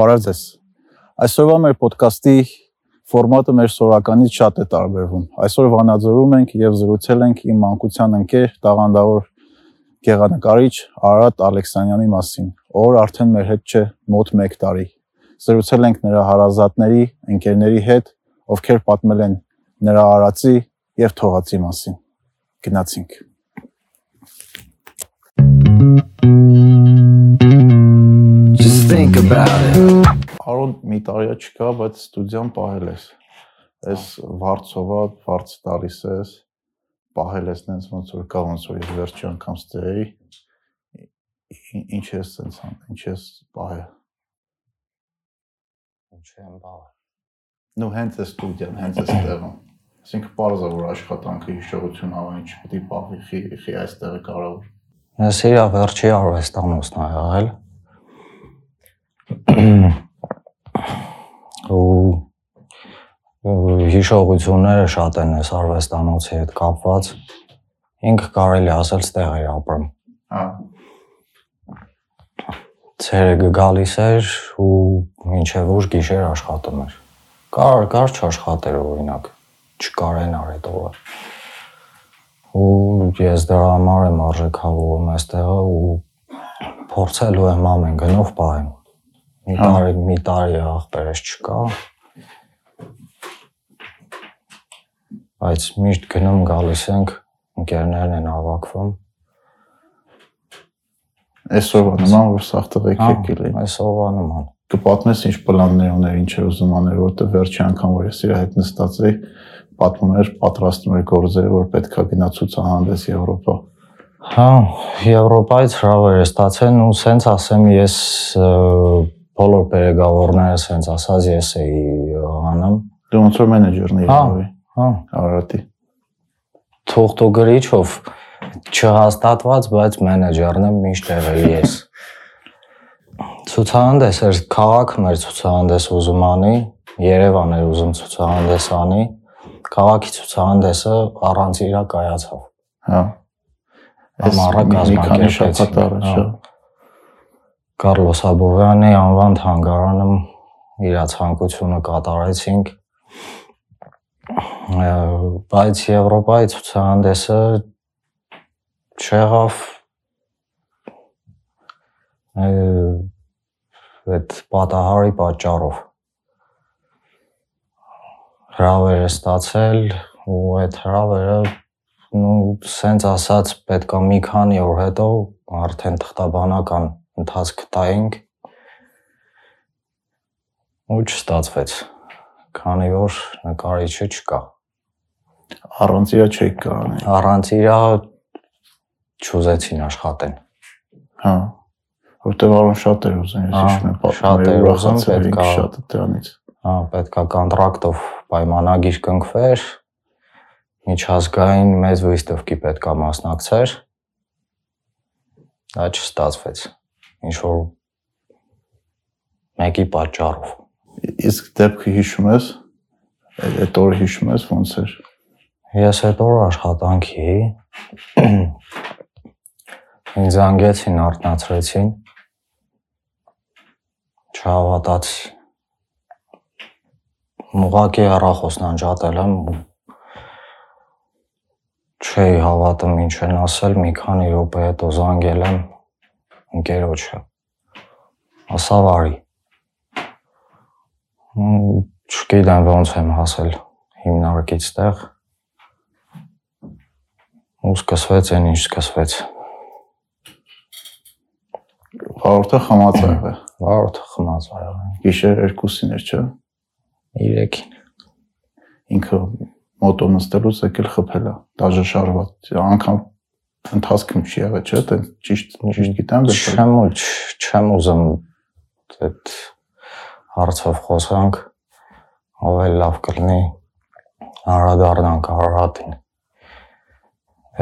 Բարև ձեզ։ Այսօրվա մեր ոդկասթի ֆորմատը մեր սորականից շատ է տարբերվում։ Այսօր վանաձորում ենք եւ զրուցել ենք իմ մանկության ընկեր, տաղանդավոր գեղանկարիչ Արարատ Ալեքսանյանի մասին, ով արդեն մեր հետ չէ մոտ 1 տարի։ Զրուցել ենք նրա հարազատների, ընկերների հետ, ովքեր պատմել են նրա արածի եւ թողածի մասին։ Գնացինք։ Արոն մի տարիա չկա, բայց ստուդիան պահել ես։ Այս վարձովա վարձ տալիս ես, պահել ես նենց ոնց որ կա ոնց որ ես վերջի անգամ ստեի։ Ինչ ես սենց ան, ինչ ես պահել։ Ինչ եմ բաղ։ Նու հենց է ստուդիան, հենց է ստեղում։ Այսինքն parza որ աշխատանքը հիշողություն ավան ինչ պետք է պահվի, խի խի այստեղը կարավոր։ Ես իրա վերջի արվեստանոցն ա եղել։ ու հիշողությունները շատ են այս արվեստանոցի հետ կապված։ Ինքը կարելի ասել ստեղ էր ապրում։ Հա։ Ցերեկը գալիս էր ու մինչև ուշ գիշեր աշխատում էր։ Կար, կար չաշխատեր օրինակ։ Չկարեն արի տորը։ Ու ես դրա համար եմ արժեքավորում այստեղը ու փորձելու եմ ամեն գնով պահեմ։ Մի տարի մի տարի ախպերս չկա։ Բայց միշտ գնում գալիս ենք, ընկերներն են հավաքվում։ Այսօրվա նման որ սաղ տղեկ եկել է։ Այսօրվա նման։ Կպատմես ինչ պլաններ ուներ, ինչ էր ուզում անել, որտեղ վերջի անգամ որ ես իր հետ նստած էի, պատմում էր, պատրաստում էր գործերը, որ պետքա գնա ցուցահանդես Եվրոպա։ Հա, Եվրոպայից հրավեր է ստացեն ու սենց ասեմ ես ը, բոլոր բերեգավորները սենց ասած ես էի անում։ Դու ոնց որ մենեջերն էի Հա, յավի, հա, Արարատի։ թողտոգրիչով չհաստատված, բայց մենեջերն եմ միշտ եղել ես։ Ցուցահանդես էր, քաղաքը մեր ցուցահանդես ուզում անի, Երևան էր ուզում ցուցահանդես անի։ Քաղաքի ցուցահանդեսը առանց իրա կայացավ։ Հա։ Ամառը մի քանի կազմակերպեցին, շաբաթ առաջ, հա։ Կարլոս Աբովյանի անվան թանգարանում իր ցանկությունը կատարեցինք։ Բայց Եվրոպայի ցուցահանդեսը չեղավ այդ պատահարի պատճառով հրավեր է ստացել ու այդ հրավերը նու սենց ասած պետքա մի քանի օր հետո արդեն թղթաբանական ընթացք տայինք ու չստացվեց քանի որ նկարիչը չկա Առանց իրա չէի կարանի։ առանց իրա չուզեցին աշխատեն Հա։ Որտեղ արոն շատ էր ուզում, ես Հա, հիշում եմ, շատ էր ուզում, ուրախացել էինք պետք ա- շատ դրանից։ հա պետքա կոնտրակտով պայմանագիր կնքվեր միջազգային մեծ վիստովքի պետքա մասնակցեր դա չստացվեց ինչ որ մեկի պատճառով Իսկ դեպքը հիշում ես։ Այդ օրը հիշում ես ոնց էր։ Ես այդ օր աշխատանքի ինձ զանգեցին, արթնացրեցին։ Չհավատացի։ Ուղղակի առախոսն անջատել եմ։ Չէի հավատում ինչ են ասել, մի քանի րոպե հետո զանգել եմ ընկերոջը։ Ասավ արի։ Չգիտեմ ոնց եմ հասել հիմնարկից տեղ ու սկսվեց այն ինչ սկսվեց։ Հաղորդը խմած է եղել։ Վարդ խմած ա եղել։ Գիշեր 2-ին էր, չէ։ 3-ին։ Ինքը մոտո նստելուց եկել խփել է, դաժե շարված։ Անկամ ընթացքում չի եղել, չէ՞, դե ճիշտ ճիշտ գիտեմ, դե Չեմ ու չ- չեմ ուզում այդ հարցով խոսանք ավելի լավ կլինի անդրադառնանք Արարատին։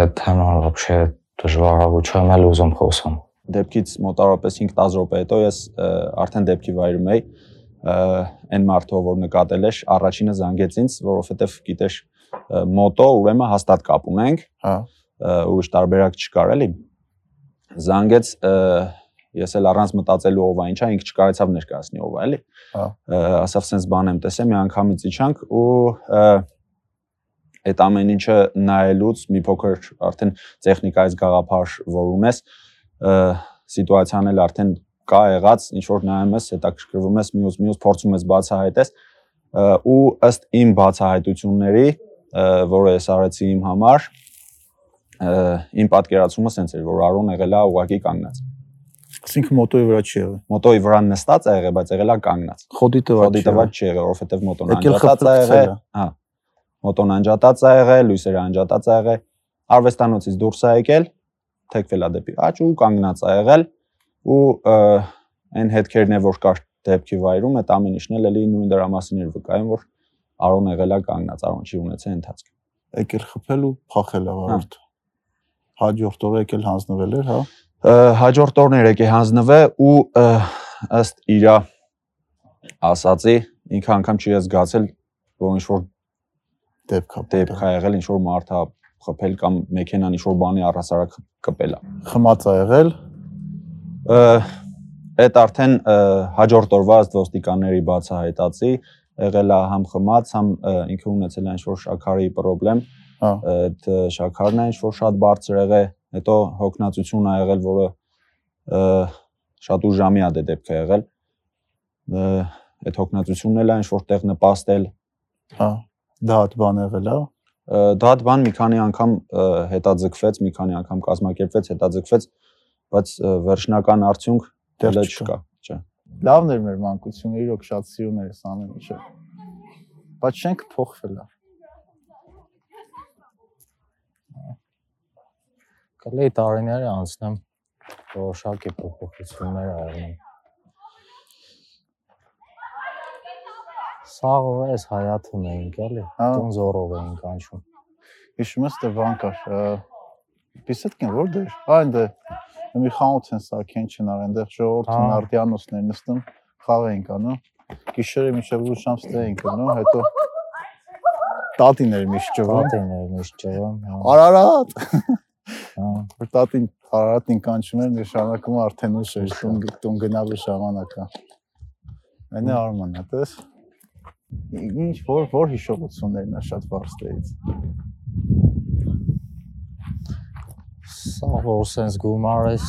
Այդ թեման вообще դժվար է ու չեմ էլ ուզում խոսամ։ դեպքից մոտավորապես 5-10 րոպե հետո ես ը, արդեն դեպքի վայրում էի ը, այն մարդով որ նկատել ես առաջինը զանգեց ինձ որովհետև գիտես ը, մոտո ուրեմն հաստատ կապ ունենք Հա։ ը, ուրիշ տարբերակ չկար էլի զանգեց ես էլ առանց մտածելու ով է ինչա ինքը չկարեցավ ներկայացնի ով է էլի Հա։ ասավ սենց բան եմ տեսել մի անգամից իջանք ու այդ ամեն ինչը նայելուց մի փոքր արդեն տեխնիկայից գաղափար որ ունես սիտուացիան էլ արդեն կա եղած ինչ որ նայում ես հետաքրքրվում ես մյուս մյուս փորձում ես բացահայտես ու ըստ իմ բացահայտությունների որը ես արեցի իմ համար իմ պատկերացումը սենց էր որ Արոն եղել է ուղակի կանգնած Այսինքն մոտոյի վրա չի եղել։ մոտոյի վրա նստած է եղել բայց եղել է կանգնած Խոդի տված։ Խոդի տված չի եղել, որովհետև մոտոն անջատած է եղել, հա։ Մոտոն անջատած է եղել, լույսերը անջատած է եղել։ Արվեստանոցից դուրս է եկել, թեքվել է դեպի աճ ու կանգնած է եղել ու այն հետքերն է որ կար դեպքի վայրում, այդ ամեն ինչն էլ էլի նույն դրա մասին էր վկայում, որ Արոն եղել է կանգնած, Արոն չի ունեցել ընթացք։ Եկել խփել ու փախել է վարորդ։ Հաջորդ օրը եկել հանձնվել էր, հա։ Հաջորդ օրն էր եկե հանձնվե ու ըստ իրա ասացի ինքը անգամ չի զգացել, որ ինչ որ Դեպք է։ դեպք է եղել, ինչ որ մարդ է խփել կամ մեքենան ինչ որ բանի առհասարակ կպել է։ Խմած է եղել։ Այդ արդեն հաջորդ օրվա ըստ ոստիկանների բացահայտացի եղել է համ խմած, համ ինքը ունեցել է ինչ որ շաքարի խնդրեմ, այդ շաքարն է ինչ որ շատ բարձր եղել, հետո հոգնածություն ա եղել, որը շատ ուժամի է դե դեպք է եղել։ Այդ հոգնածությունն էլ է ինչ որ տեղ նպաստել, Հա։ Դա հատ բան եղել, հա։ դա այդ բան մի քանի անգամ հետաձգվեց, մի քանի անգամ կազմակերպվեց, հետաձգվեց, բայց վերջնական արդյունք Դեռ չկա։ չէ։ Լավն էր մեր մանկությունը, իրոք շատ սիրուն էր սա ամեն ինչը։ Բայց շենք փոխվել է։ Կլեի տարիները անցնեմ որոշակի փոփոխություններ արվում։ Սաղով էս հայաթում էինք էլի, Հա։ տուն զորով էինք անցում։ Հիշում ես դե բան կար։ Բիսեtkին որ դեր։ Այն դե մի խանութ են սարքեն չնար, այնտեղ ժողովրդին Հա։ արտիանոսներ նստում, խաղ էին կանում։ Գիշերը մինչև լույս շամ ստե էին կնում, հետո տատիներ միշտ ջվում։ Պատիներ միշտ Արարատ։ Հա։ Որ տատին Արարատին կանչում էր, նշանակում արդեն ուշ էր տուն տուն գնալու ժամանակը։ Այնը Արմանը, տես։ Ինչ որ որ հիշողություններն է շատ բարձրից։ Սա որ սենց գումարես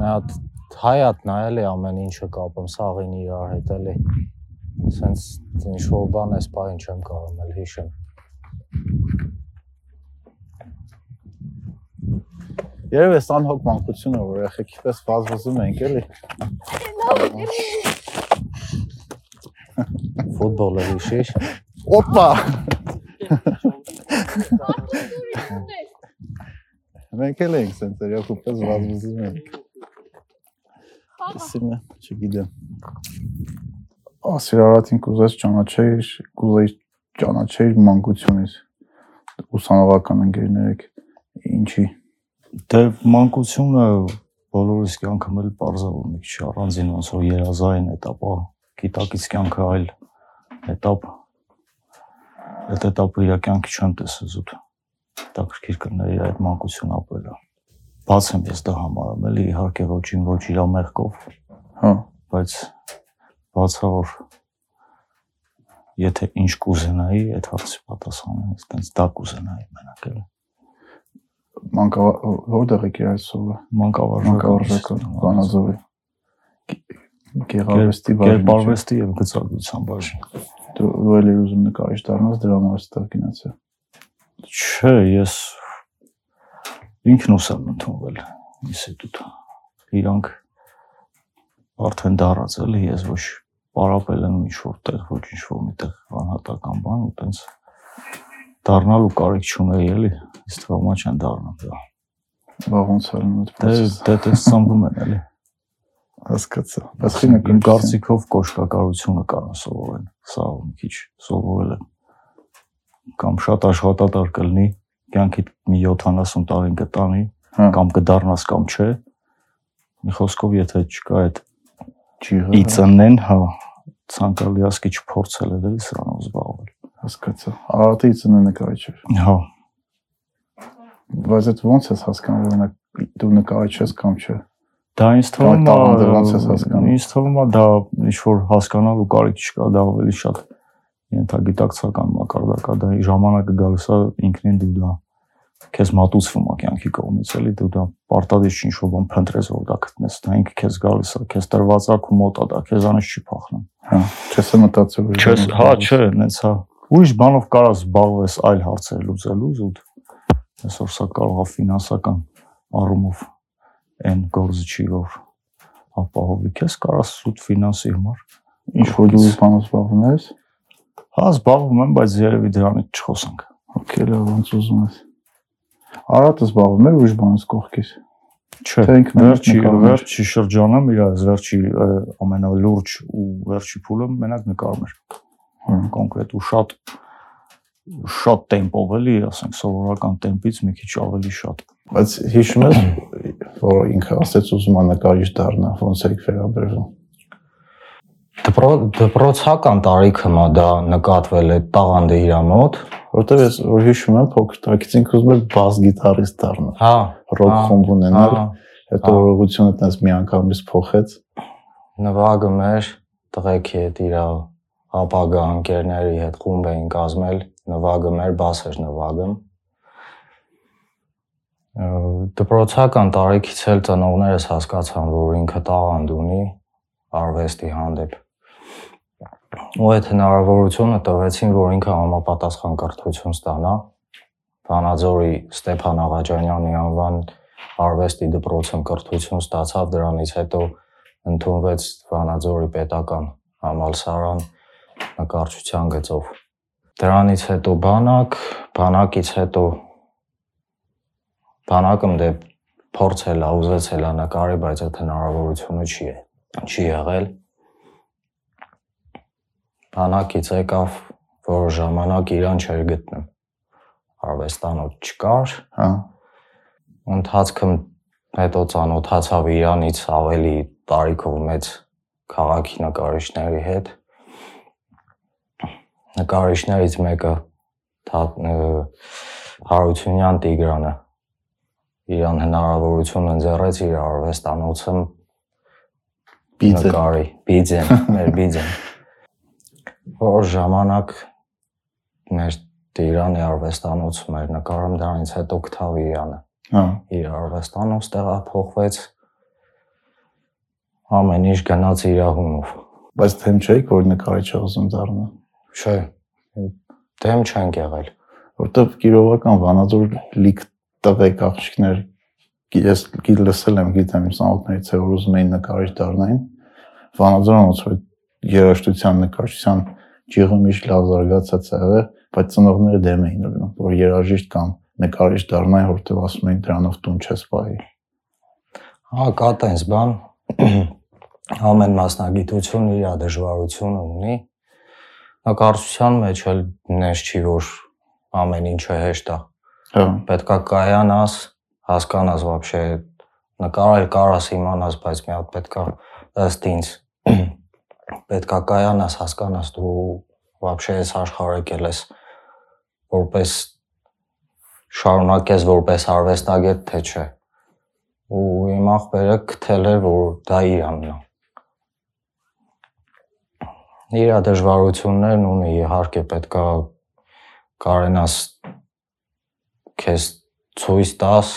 հատ հայատ նայել է ամեն ինչը կապում սաղին իրար հետ էլի սենց ինչ որ բան էս բան չեմ կարող էլ հիշեմ Երևի էս անհոգ մանկությունը, որ երեխեքի պես վազվզում ենք, էլի։ ֆուտբոլը հիշиш Օպա։ Մենք էլ ենք սենց երեխու պես վազվզում ենք։ Իսինը, չգիտեմ։ Ասիրարատին կուզես ճանաչեիր, կուզեի ճանաչեիր մանկությունից։ Ուսանողական ընկերներեք ինչի։ Դե մանկությունը բոլորիս կյանքում էլ parzavum մի քիչ առանձին ոնց որ երազային этаպա, գիտակից կյանքը այլ этаպ։ Այդ этаպը իր կյանքի չեմ տեսել զուտ։ Դա քրքիր կներ իր այդ մանկություն ապրելը։ Բաց եմ ես դա համարում, էլի իհարկե ոչին ոչ իր մեղքով։ Հա, բայց բացա որ եթե ինչ կուզենայի, այդ հարցի պատասխանը, այսպես դա կուզենայի մենակ էլ։ Հա Մանկա որտեղ եք այսօրը։ Մանկավարժական Վանաձորի։ Գեղարվեստի բաժին։ Գերբարվեստի եւ գծագրության բաժին։ Դու էլ ես ուզում նկարիչ դառնաս դրա մասը գնացա։ Չէ, ես ինքնուս եմ ընդունվել ինստիտուտ։ Իրանք արդեն դարած էլի, ես ոչ պարապել եմ ինչ որտեղ, ոչ ինչ որ միտեղ անհատական բան ու տենց դառնալու կարիք չունեի էլի, իսկ թվում է չեն դառնա դա։ Բա ոնց է այդ Դե process-ը։ դե դե ծնվում են էլի։ հասկացա։ Բայց խինը Իմ կարծիքով կոշկակարությունը կարող սովորեն։ Սա մի քիչ սովորել եմ։ Կամ շատ աշխատատար կլինի, կյանքիդ մի 70 տարին կտանի, Հա, կամ կդառնաս կամ չէ։ Մի խոսքով, եթե չկա այդ ջիղը։ ի ծննեն, հա, ցանկալի ասկի չփորձել էլ էլի սրանով զբաղվել։ հասկացա։ Արարատի ծնե նկարիչ էր։ Հա, Բայց այդ ոնց ես հասկանում, որ օրինակ դու նկարիչ ես կամ չէ։ Դա ինձ թվում տաղանդը ոնց ես է հասկանում։ ինձ թվում է դա ինչ որ հասկանալու կարիք չկա, դա ավելի շատ ենթագիտակցական մակարդակ է, դա ժամանակը գալիս է ինքնին դու դա քեզ մատուցվում է կյանքի կողմից, էլի դու դա պարտադիր չի ինչ-որ բան փնտրես, որ դա գտնես, դա ինքը քեզ գալիս է, քեզ տրված է քո մոտ է դա, քեզանից չի փախնում։ Հա, չես մտածել։ որ Չես, հա, չէ, նենց հա։ Ուրիշ բանով կարաս զբաղվես այլ հարցեր լուծելու, ու այսօր սա կարող է ֆինանսական առումով այն գործը չի, որ ապահովի քեզ, կարաս սուտ ֆինանսի համար։ ինչ որ դու բանով զբաղվում ես, Հա, զբաղվում եմ, բայց երևի դրանից չխոսանք։ օքեյ, լավ, ոնց ուզում ես։ Արատը զբաղվում է ուրիշ բանից կողքից։ Չէ, վերջի վերջի շրջանում իր վերջի ամենալուրջ ու վերջի փուլը մենակ նկարում էր։ Կոնկրետ ու շատ շատ տեմպով էլի, ասենք սովորական տեմպից մի քիչ ավելի շատ։ Բայց հիշում ես, որ ինքը ասեց ուզում է նկարիչ դառնա, ոնց է վերաբերվում։ Դպրո դպրոցական տարիքը մա դա նկատվել է տաղանդը իր մոտ։ Որտեվ ես որ հիշում եմ փոքր տակից ինքը ուզում էր բաս գիտարիստ դառնալ, Հա, ռոք Ահա, խումբ ունենալ, հա, հետո հա։ օրողությունը տես միանգամից փոխեց։ նվագում էր տղեկի հետ իր ապագա ընկերների հետ խումբ էին կազմել, նվագում էր, բաս էր նվագում։ Դպրոցական տարիքից էլ ծնողներս հասկացան, որ ինքը տաղանդ ունի արվեստի հանդեպ։ Ու այդ հնարավորությունը տվեցին, որ ինքը համապատասխան կրթություն ստանա։ Վանաձորի Ստեփան Աղաջանյանի անվան արվեստի դպրոցում կրթություն ստացավ, դրանից հետո ընդունվեց Վանաձորի պետական համալսարան նկարչության գծով։ Դրանից հետո բանակ, բանակից հետո բանակում դե փորձել ա, ուզեցել ա նկարի, բայց այդ հնարավորությունը չի է, չի եղել։ Բանակից եկավ, որ ժամանակ իրան չէր գտնում։ Արվեստանոց չկար, Հա։ ընթացքում հետո ծանոթացավ Իրանից ավելի տարիքով մեծ քաղաքի նկարիչների հետ։ Նկարիչներից մեկը Հարությունյան Տիգրանը իրան հնարավորություն ընձեռեց իր արվեստանոցում Բիձը։ նկարի, բիձեն, մեր բիձեն։ Որ ժամանակ մեր Տիրանի արվեստանոցում էր նկարում, դրանից հետո գտավ Իրանը Հա։ իր արվեստանոց տեղափոխվեց ամեն ինչ գնաց իր հունով Բայց թեմ չէիք, որ նկարիչ ուզում դառնա։ չէ դեմ չենք եղել Որտեվ գիրովական Վանաձոր լիք տվեք աղջիկներ ես գի- լսել եմ, գիտեմ իմ ծանոթներից, որ ուզում էին նկարիչ դառնային։ Վանաձորը ոնց որ երաժշտության նկարչության ջիղը միշտ լավ զարգացած է եղել, բայց ծնողները դեմ էին ելնում, որ երաժիշտ կամ նկարիչ դառնային, որտեվ ասում էին դրանով տուն չես պահի։ հա կա տենց բան ամեն մասնագիտություն իր դժվարությունը ունի նկարչության մեջ էլ նես չի որ ամեն ինչը հեշտ է Հա, պետքա կայանաս, հասկանաս вообще նկարել կարաս իմանաս, բայց մի հատ պետքա ըստ ինձ պետքա կայանաս, հասկանաս դու вообще այս աշխարհը եկել ես որպես շարունակես որպես արվեստագետ թե չէ։ Ու իմ ախպերը գտել էր որ դա իրանն է։ Իր դժվարություններն ունի, իհարկե պետքա կարենաս քեզ ցույց տաս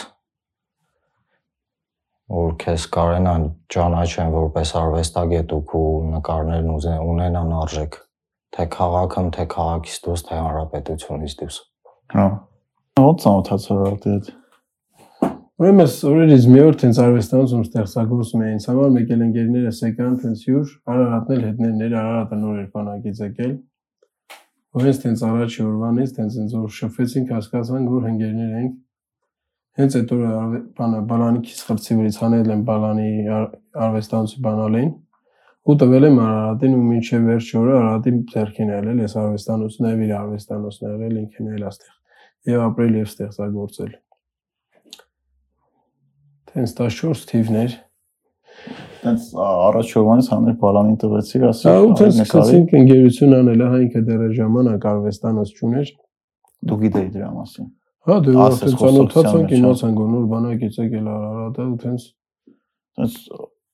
որ քեզ կարենան ճանաչեն որպես արվեստագետ ու քո նկարներն ուզեն ունենան արժեք թե քաղաքում թե քաղաքից դուրս թե հանրապետությունից դուրս հա։ Ոնց ծանոթացար հետ։ Ուրեմն ես օրերից մի օր տենց արվեստանոցում ստեղծագործում էին, ինձ համար եկել ընկերներս եկան տենց հյուր, Արարատն էլ հետներներ, Արարատը նոր էր բանակից եկել։ Ու հենց տենց առաջի օրվանից տենց ինձ որ շփվեցինք, հասկացանք, որ ընկերներ ենք։ Հենց այդ օրը բանը բալանիկից խրցի վրից հանել են բալանի ար- արվեստանոցի բանալին ու տվել եմ Արարատին ու մինչև վերջ օրը Արարատի ձեռքին է ելել, այս արվեստանոցն է իր արվեստանոցն է եղել, ինքն էլ աստեղ եւ ապրել եւ ստեղծագործել։ Տենց 14 թիվներ։ Տենց առաջ օրվանից հանել բալանին տվեցիր, ասի։ ու տենց սկսեցինք ընկերություն անել, հա ինքը դեռ ժամանակ արվեստանոց չուներ։ Դու գիտեի դրա մասին։ Հա, դե Ասես սյանը, իմացանք որ նոր բանակից եկել Արարատը ու տենց Այս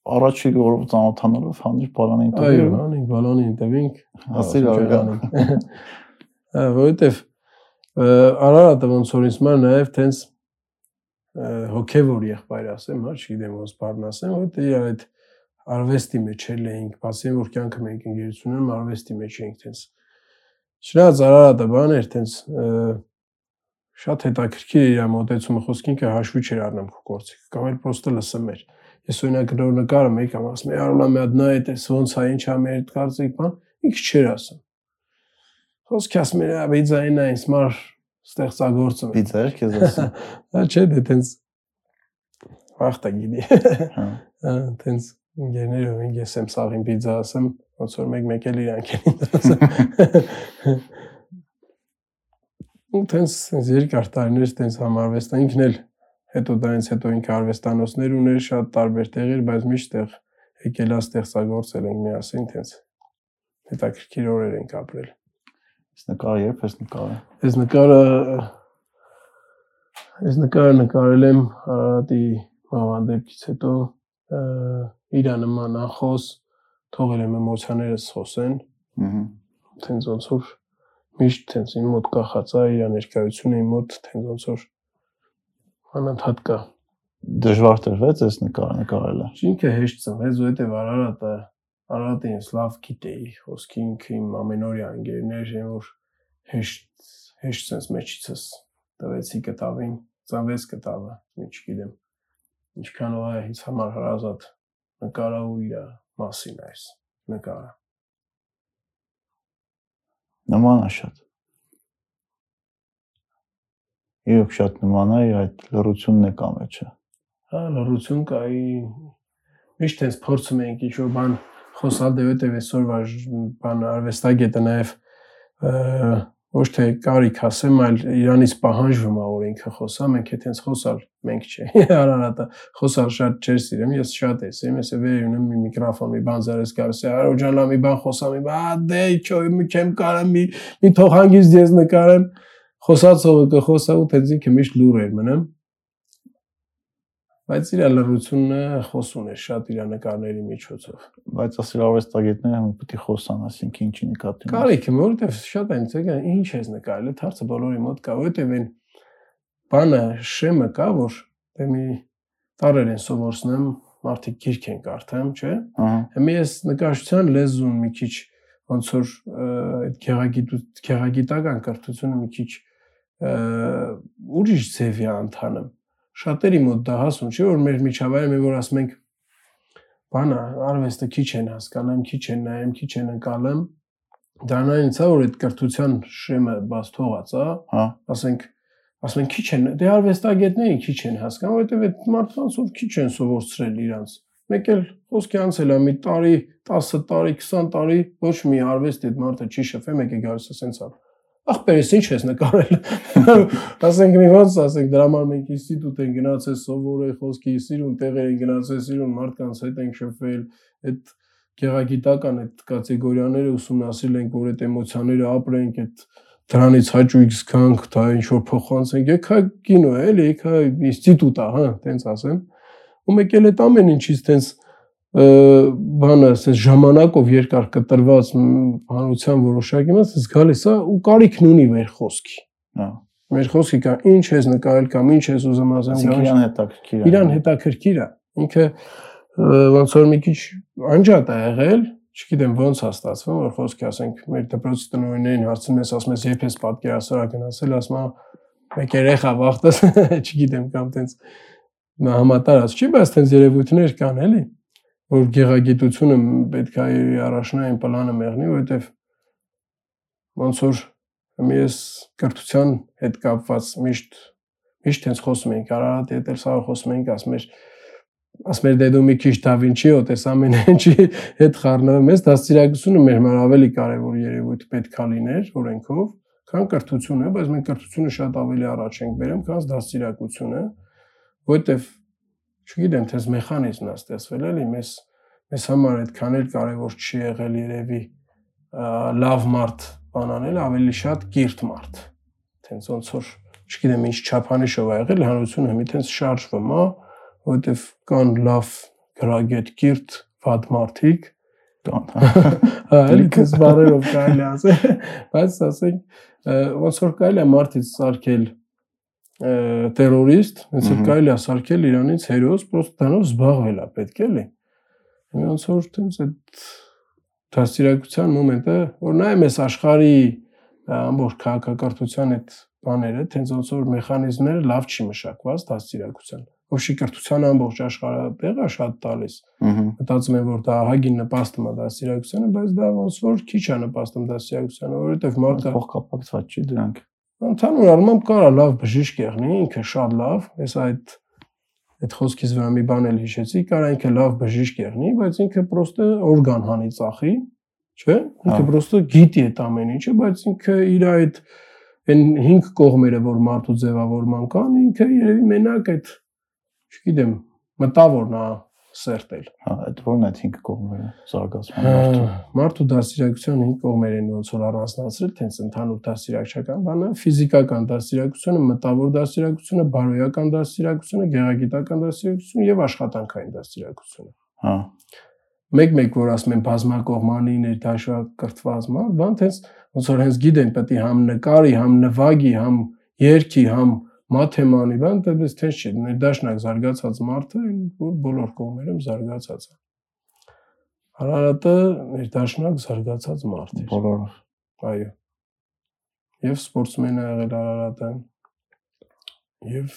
առաջի օրը ծանոթանալով հանիր բալանին Այո, տվի։ անենք բալոնին տվինք, Հասիր Արարատ։ Հա, որովհետև Արարատը ոնց որ ինձ մար նաև տենց հոգևոր եղբայր ասեմ, հա, չգիտեմ ոնց բառն ասեմ, որովհետև իր այդ արվեստի մեջ էլ էինք, բացի որ կյանքը մենք ընկերությունում արվեստի մեջ էինք տենց։ Շնաց Արարատը բան էր տենց շատ հետաքրքիր իր մոտեցումը խոսքինքը հաշվի չէր առնում քո գործի։ Կամ էլ պրոստը լսում էր։ Ես օրինակ նոր նկարը մեկ կամ ասում եմ, «Արոլա մի հատ նա է, տես ոնց է, ինչ է մեր կարծիք բան»։ Ինքը չէր ասում։ Խոսքի ասում էր, «Աբի ձայնա ինձ մար ստեղծագործում»։ Պիցա էր քեզ ասում։ Հա չէ, դե տենց վախտա գիտի։ Հա։ Հա, տենց ինգեներով ինձ ես եմ սաղին պիցա ասեմ, ոնց որ մեկ-մեկ էլ իրանք են ասում։ ու տենց տենց երկար տարիներ տենց համարվեստա ինքն էլ հետո դրանից հետո ինքը արվեստանոցներ ուներ շատ տարբեր տեղեր, բայց միշտ եկելա ստեղծագործել ենք միասին տենց հետաքրքիր օրեր ենք ապրել։ Այս նկարը երբ ես նկարել։ Այս նկարը այս նկարը նկարել եմ Արարատի մավանդեպքից հետո իր նման անխոս թողել եմ էմոցիաներս խոսեն, Ահա։ տենց ոնց որ միշտ տենց իմ մոտ կախած է իր ներկայությունը իմ մոտ տենց ոնց որ անընդհատ կա։ Դժվար տրվեց այս նկարը նկարելը։ Ինքը հեշտ ծնվեց, որովհետև Արարատը Արարատը ինձ լավ գիտեի, խոսքի ինքը իմ ամենօրյա ընկերներ են, որ հեշտ հեշտ sense մեջիցս տվեցի կտավին, ծնվեց կտավը, ինչ գիտեմ։ Ինչքան է ինձ համար հրազատ նկարը ու իր մասին այս նկարը։ Նման է շատ։ Իրոք շատ նման է, այդ լրությունն է կա մեջը։ Հա, լրություն կա, ի- միշտ այնպես փորձում ենք ինչ-որ բան խոսալ, դե որտեվ այսօրվա ժ- բան արվեստագետը նաև ոչ թե կարիք ասեմ, այլ Իրանից պահանջվում է որ ինքը խոսա, մենք հետ հենց խոսալ, մենք չէ։ Արարատը խոսալ շատ չէր սիրում, ես շատ եմ սիրում, ես վեր ունեմ մի միկրոֆոն, մի բան զարես գալիս է, արո ջան, մի բան խոսա, մի բան, դե ինչո՞, մի չեմ կարամ, մի մի թող հանգիստ ես նկարեմ։ Խոսացողը կխոսա ու թե ինքը միշտ լուր էր մնում։ Բայց իր լրությունը խոսուն է շատ իր նկարների միջոցով։ Բայց ասել արվեստագետները հենց պետք է խոսան, ասենք ինչի նկատի։ Կարիք եմ, որովհետև շատ են ցեգա ինչ ես նկարել, այդ հարցը բոլորի մոտ կա, որովհետև այն բանը շեմը կա, որ դե մի տարեր են սովորցնեմ, մարդիկ գիրք են կարդամ, չէ՞։ Հիմա ես նկարչության լեզուն մի քիչ ոնց որ այդ գեղագիտու գեղագիտական կրթությունը մի քիչ ուրիշ ձևի անդանում։ Շատերի մոտ դա հասուն չէ, որ մեր միջավայրը մենք որ ասում ենք բանը արվեստը քիչ են հասկանամ, քիչ են նայեմ, քիչ են ընկալեմ։ Դրանից է որ այդ կրթության շեմը բաց թողած է, Հա։ ասենք ասում են քիչ են, դե արվեստագետներին քիչ են հասկանում, որովհետև այդ մարդկանց ով քիչ են սովորցրել իրանց։ Մեկ էլ խոսքի անցել է մի տարի, 10 տարի, 20 տարի, ոչ մի արվեստ այդ մարդը չի շփվել, մեկ է գալիս է սենց ա։ Ախպերս ինչ ես նկարել։ Ասենք մի ոնց ասենք դրա համար մենք ինստիտուտ են գնացել սովորել խոսքի սիրուն տեղեր են գնացել սիրուն մարդկանց հետ ենք շփվել, այդ գեղագիտական այդ կատեգորիաները ուսումնասիրել ենք, որ այդ էմոցիաները ապրենք, այդ դրանից հաճույք զգանք, դա ինչ որ փոխանցենք, եկա կինո է, էլի եկա ինստիտուտ է, հա, տենց ասեմ։ Ու մեկ էլ այդ ամեն ինչից տենց բանը, ասես ժամանակով երկար կտրված հանրության որոշակի մաս էս գալիս է ու կարիքն ունի մեր խոսքի։ Հա։ Մեր խոսքի կա ինչ ես նկարել կամ ինչ ես ուզում ասեմ, իրան հետաքրքիր է։ իրան հետաքրքիր է։ Ինքը ոնց որ մի քիչ անջատ է եղել, չգիտեմ ոնց է ստացվում, որ խոսքի ասենք մեր դպրոցի տնօրիններին հարցնում ես, ասում ես երբ ես պատկերասրահ գնացել, ասում է մեկ երեխա վախտես, չգիտեմ կամ տենց համատարած չի, բայց տենց երևույթներ կան էլի, որ գեղագիտությունը պետք է առաջնային պլանը մեղնի, որովհետև ոնց որ մի ես կրթության հետ կապված միշտ միշտ հենց խոսում ենք Արարատի հետ էլ սա խոսում ենք ասում էր ասում էր դե դու մի քիչ Da Vinci հոտ ես ամեն ինչի հետ խառնվում ես դաստիարակությունը մեր համար ավելի կարևոր երևույթ պետքա լիներ օրենքով քան կրթությունը բայց մենք կրթությունը շատ ավելի առաջ ենք բերում քան դաստիարակությունը որովհետև չգիտեմ թե մեխանիզմն է ստեղծվել էլի մեզ մեզ համար այդքան էլ կարևոր չի եղել երևի լավ մարդ բանանել ավելի շատ կիրթ մարդ տենց ոնց որ չգիտեմ ինչ չափանիշով ա եղել հանրությունը մի տենց շարժվում է որովհետև կան լավ գրագետ կիրթ վատ մարդիկ Կան։ հա էլի քեզ բարերով կարելի ասել բայց ասենք ոնց որ կարելի է մարդից սարքել terrorist Մհմ։ կարելի է սարքել իրանից հերոս պրոստը դրանով զբաղվել է պետք էլի ոնց որ տենց այդ դասիրակության մոմենտը որ նայեմ այս աշխարհի ամբողջ քաղաքակրթության այդ բաները տենց ոնց որ մեխանիզմները լավ չի մշակված դասիրակության ով շիկրթության ամբողջ աշխարհը տեղը շատ տալիս մտածում եմ որ դա ահագին նպաստում է դասիրակությանը, բայց դա ոնց որ քիչ է նպաստում դասիրակությանը, որովհետև մարդը Փոխկապակցված չի դրանք։ ընդհանուր առմամբ կարա լավ բժիշկ եղնի, ինքը շատ լավ, ես այդ այդ խոսքից վրա մի բան էլ հիշեցի, կարա ինքը լավ բժիշկ եղնի, բայց ինքը պրոստը օրգան հանի ծախի, չէ՞։ Ինքը պրոստը գիտի այդ ամեն ինչը, բայց ինքը իր այդ այն 5 կողմերը, որ մարդու ձևավորման կան, ինքը երևի մենակ այդ չգիտեմ, մտավորն է սերտել։ Հա, այդ որն է 5 կողմերը զարգացման մարդու։ Մարդու դասիրակության 5 կողմերն ոնց որ առանձնացրել, տենց ընդհանուր դասիրակչական բանը, ֆիզիկական դասիրակությունը, մտավոր դասիրակությունը, բարոյական դասիրակությունը, գեղագիտական դասիրակությունը եւ աշխատանքային դասիրակությունը։ Հա։ Մեկ-մեկ որ ասում են բազմակողմանի ներդաշնակրթված մարդ, բան տենց ոնց որ հենց գիտեն պետք է համ նկարի, համ նվագի, համ երգի, համ մաթեմանի, բան դες տենց չի, ներդաշնակ զարգացած մարդը, որ բոլոր կողմերում զարգացած է։ Արարատը ներդաշնակ զարգացած մարդ է։ Բոլորով։ Այո։ Եվ սպորտսմեն է եղել Արարատը։ Եվ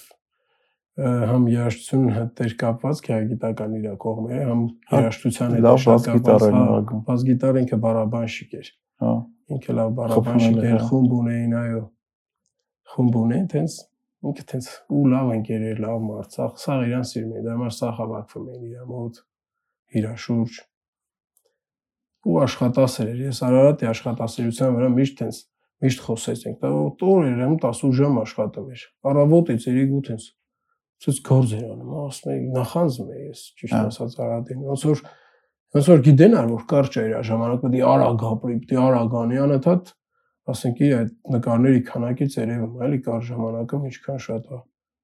ը, համ երաժշտություն հետ կապված գիտական իր կողմերը, համ Հա, երաժշտության հետ կապված, հա, Բաս գիտար ինքը բարաբանշիկ էր։ Հա։ Ինքը լավ բարաբանշիկ էր, հա։ խումբ ունեին, այո։ Խումբ ունեին, տենց ինքը տենց ու լավ ընկեր էր, լավ մարդ, սա իրան սիրում էր, դա համար սա հավաքվում էին իր մոտ, իր շուրջ ու աշխատասեր էր։ Ես Արարատի աշխատասիրության վրա միշտ տենց միշտ խոսեցինք։ Դա օրերում 10 ժամ աշխատում էր։ Առավոտից երեք ուտից ցույց գործ էր անում, ասում էի նախանձում էի ես ճիշտ Հա։ ասած Արարատին։ Ոնց որ ոնց որ գիտեն ար որ կարճ էր ժամանակ պետք է արագ ապրի, է արագ անի, անընդհատ ասենք այդ նկարների քանակից երևում էլի կար ժամանակում ինչքան շատ է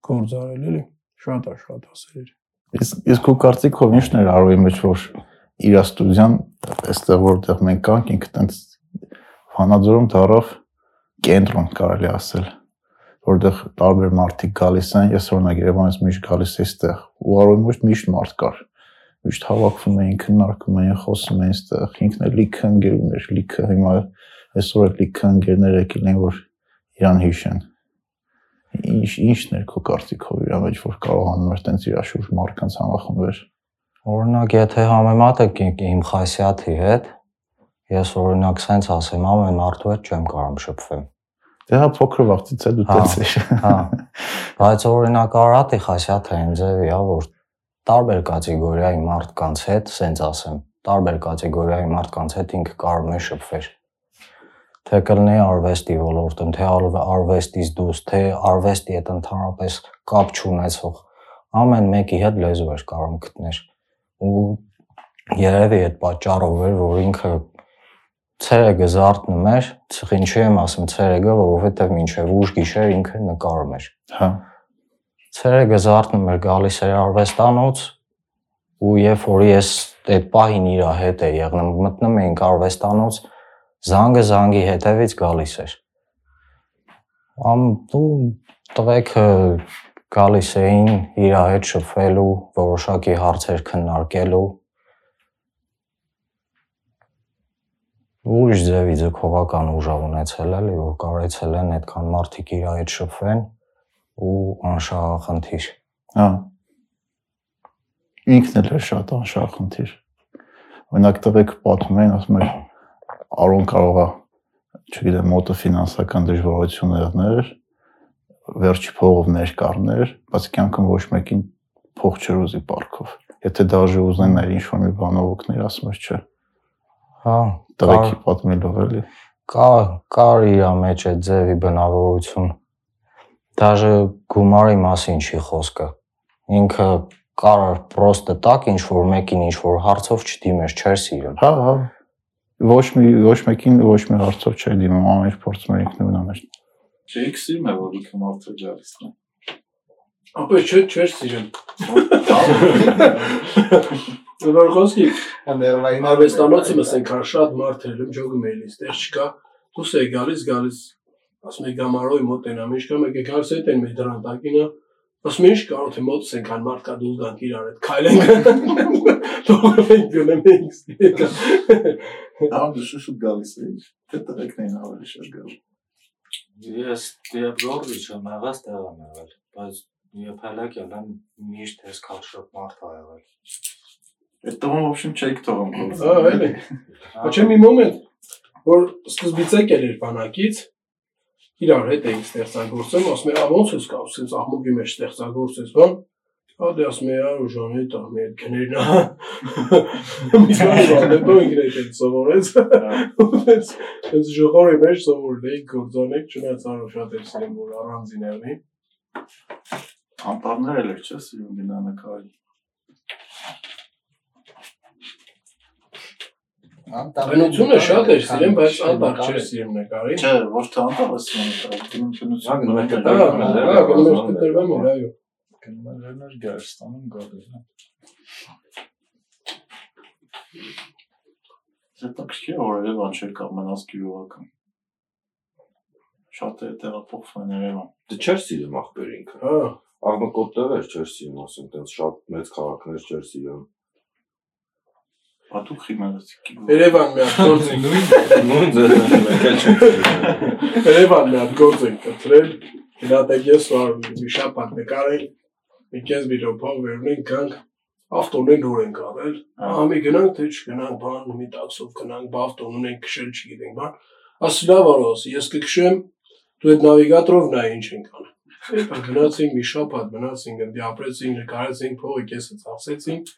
գործ արել էլի։ Շատ է, շատ ասել Իսկ իսկ քո կարծիքով ի՞նչն էր արոյի մեջ որ իր ստուդիան այստեղ որտեղ մենք կանք ինքը տենց Վանաձորում դարավ կենտրոն կարելի ասել որտեղ տարբեր մարդիկ գալիս են ես օրինակ Երևանից միշտ գալիս եմ այստեղ ու արոյի մեջ միշտ մարդ կար միշտ հավաքվում էին քննարկում էին խոսում էին այստեղ ինքն էլ լիքը ընկեր ուներ լիքը հիմա այսօր էլ լիքը ընկերներ եկել են որ իրան հիշեն ինչ ինչն էր քո կարծիքով իր մեջ որ կարողանում էր տենց իր շուրջ մարդկանց համախմբել Օրինակ, եթե համեմատեք իմ- խասյաթի հետ, ես օրինակ սենց ասեմ, ամեն մարդու հետ չեմ կարող շփվել։ Դե հա փոքր վաղտից է դու Հա, տես ես։ Հա։ Բայց օրինակ Արարատի խասյաթը այն ձևի է, որ տարբեր կատեգորիայի մարդկանց հետ, սենց ասեմ, տարբեր կատեգորիայի մարդկանց հետ ինքը կարող է շփվել։ Թե կլինի արվեստի ոլորտում, թե արվ- արվեստից դուրս, թե արվեստի հետ ընդհանրապես կապ չունեցող ամեն մեկի հետ լեզու էր կարող գտնել։ Ու երևի այդ պատճառով էր, որ ինքը ցերեգը զարթնում էր, ց- ինչի եմ ասում ցերեգը, որովհետև մինչև ուշ գիշեր ինքը նկարում էր։ Հա։ Ցերեգը զարթնում էր գալիս էր արվեստանոց ու երբ որ ես այդ պահին իր հետ էի եղնում, մտնում էինք արվեստանոց, զանգը զանգի հետևից գալիս էր։ Ամ ու տղեկը գալիս էին իր հետ շփվելու, որոշակի հարցեր քննարկելու ուրիշ ձևի ձգողական ուժավ ունեցել էլի, որ կարեցել են այդքան մարդիկ իր հետ շփվեն ու անշահախնդիր։ Հա։ Ինքն էլ էր շատ անշահախնդիր։ Օրինակ տղեկ պատմում են, ասում են Արոն կարող է, չգիտեմ, մոտը ֆինանսական դժվարություններ, վերջի փողով ներկառներ, բայց կյանքում ոչ մեկին փող չրոզի парքով։ Եթե դաժե ուզեն այլ ինչ-որ մի բանով օգնել, ասում ես չէ։ Հա, տղեկի պատմելով էլի։ Կա, կար իր մեջ է ձևի բնավորություն։ Դաժե գումարի մասին չի խոսքը։ Ինքը կար պրոստը տակ ինչ որ մեկին ինչ որ հարցով չդիմես, չեր սիրել։ Հա, հա, Ոչ մի ոչ մեկին ոչ մի հարցով չէ դիմում, ամեն փորձում է ինքնուրույն անել։ Չէիք սիրում է որ ինքը մարդը գալիս է։ Ապա չէ, չէ, սիրեմ։ Որ խոսքի ներվային արվեստանոցը մսենք հա շատ մարդ էր, ջոգում էլի, ստեղ չկա։ Դուս է գալիս, գալիս ասում եք գամարոյ մոտ ենամ, ինչ կա մեկ է գալիս հետ են մեր դրան տակինը Ասում ինչ կարող թե մոտս ենք հան մարդ կա դու գանք իրար հետ քայլենք։ Թողնենք գնեմ ենք։ Ամ շուշու գալիս է։ Թե տղեկն են ավելի շրջալ։ Ես դեպ գորգի չեմ եղած տեղ եմ եղել, բայց եփելակ ելան միշտ էս քաշոտ մարդ ա եղել։ Այդ տղան в общем չեք թողում։ Հա, էլի։ Աչե մի մոմենտ, որ սկզբից եկել էր բանակից, իրար հետ էինք ստեղծագործում, ասում է, «Ա ոնց ես կա, ասենց աղմուկի մեջ ստեղծագործես, բան»։ Հա դե ասում է, «Ա ուժան հետ աղմի հետ քներն ա»։ Մի բան դե ինքն է սովորեց։ Այս ժողովի մեջ սովորել էի գործանեք, չնայած արո շատ էր սիրում որ առանձին եղնի։ Անտառներ էլ չէ, սիրում գնա Բնությունը շատ էր սիրում, բայց անտառ չէր սիրում նկարի։ Չէ, ոչ թե անտառը սիրում է, գնում Հա, գնում եք կտրվել, Հա, էր էր, այո։ Գնում են լերներ Գերստանում գալիս։ Հետաքրքիր որ Երևան չէր կա մնաց գյուղական։ Շատ է տեղափոխվում Երևան։ Դե չէր սիրում ախպեր ինքը։ Հա, Աղմկոտ տեղեր չէր սիրում, ասենք, տենց շատ մեծ քաղաքներ չէր սիրում։ Բա դու խիմացի։ Երևան մի հատ գործ ենք Նույն ձեզ էլ չէր սիրում։ Երևան մի հատ գործ ենք կտրել։ Գնացեք ես ու մի շաբաթ նկարել։ Մի կես վիդեոփող վերնենք գանք ավտոնեն նոր ենք արել։ Ամի գնանք թե չգնանք, բան մի տաքսով գնանք, բա ավտոն ունենք քշել չգիտենք, բան։ Ասի լավ արոս, ես կքշեմ, դու այդ նավիգատորով նայ ինչ ենք անում։ գնացինք մի շաբաթ, մնացինք, ընդ ապրեցինք, նկարեցինք, փողը կեսը ծախսեցինք։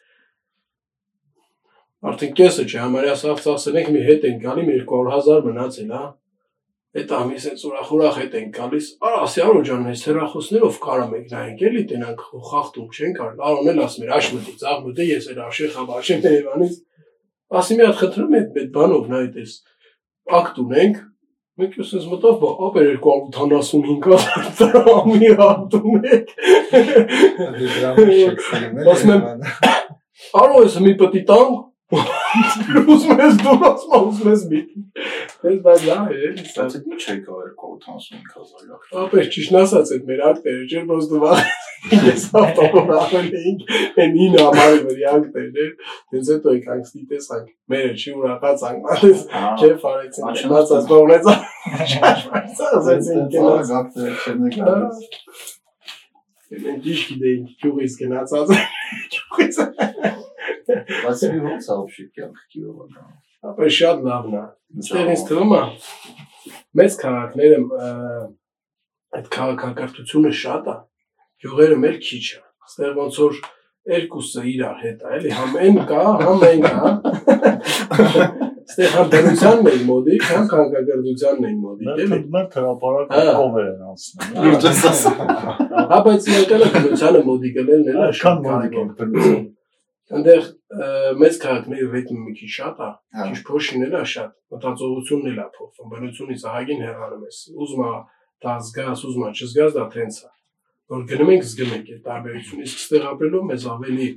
Արդեն կեսը չէ, համարյա սաղ ծախսենք մի հետ ենք գալի, 200.000 մնացել, հա։ Այդ ամիս այդ ուրախ-ուրախ հետ ենք գալիս։ Արա, ասի Արո ջան, այս հերախոսներով կարամ եք նայենք, էլի տենանք խախտում չենք արել։ Արոն էլ ասում էր, աշմտի, ծաղմտի, ես էլ աշե խաբաշեմ Երևանից։ Ասի մի հատ խնդրում եմ այդ բանով նայ դες։ Ակտ ունենք, Մենք ուսես մտավ, բա ապեր 275 դրամի հատ ունենք։ Ասում եմ, Արո ես մի պտի տան։ Ուզում ես դու ասում ուզում ես մի։ Ես բայց լավ է, էլի սա։ Բայց ինչ է կա 285.000 լավ։ Ապեր ճիշտ ասած այդ մեր ակտերը չէր, ոս դու վաղ ես ավտոբոս ավել էինք, այն ինը ամարի վրա ակտեր էր, դենց հետո եք անգստի տեսանք, մերը չի ուրախած անգմալես, քեֆ արեցին, մնացած բողնեց, շաշմայց ասեցին կենաց, գապտեր չեն գալիս։ մենք ճիշտ գիտեինք, ճյուղից գնացած, ճյուղից, Բայց մի ոնց է вообще կյանք գյուղական։ ապեր շատ լավն է, Ստեղ ինձ թվում է մեծ քաղաքները ը, այդ քաղաքակրթությունը շատ է, գյուղերը մեր քիչ է։ Ստեղ ոնց որ երկուսը իրար հետ է, էլի համ են կա, համ են կա։ Ստեղ համ բնությանն են մոդիկ, համ քաղաքակրթությանն են մոդիկ, էլի։ Մեր թրապարակը Հա։ ով են անցնում։ Ինչ ես ասում։ Հա, բայց իրականը բնությանը մոդիկ ելնելն էլ է Այդքան շատ մոդիկ կարևոր։ են բնություն։ Այնտեղ մեծ քաղաքների ռիթմը մի քիչ շատ է, Հա։ քիչ փոշին էլ է շատ, մտածողությունն էլ է փոխվում, բնությունից ահագին հեռանում ես։ Ուզում է դա զգաս, ուզում է չզգաս, դա տենց է։ Որ գնում ենք զգում ենք այդ տարբերությունը, իսկ ստեղ ապրելով մեզ ավելի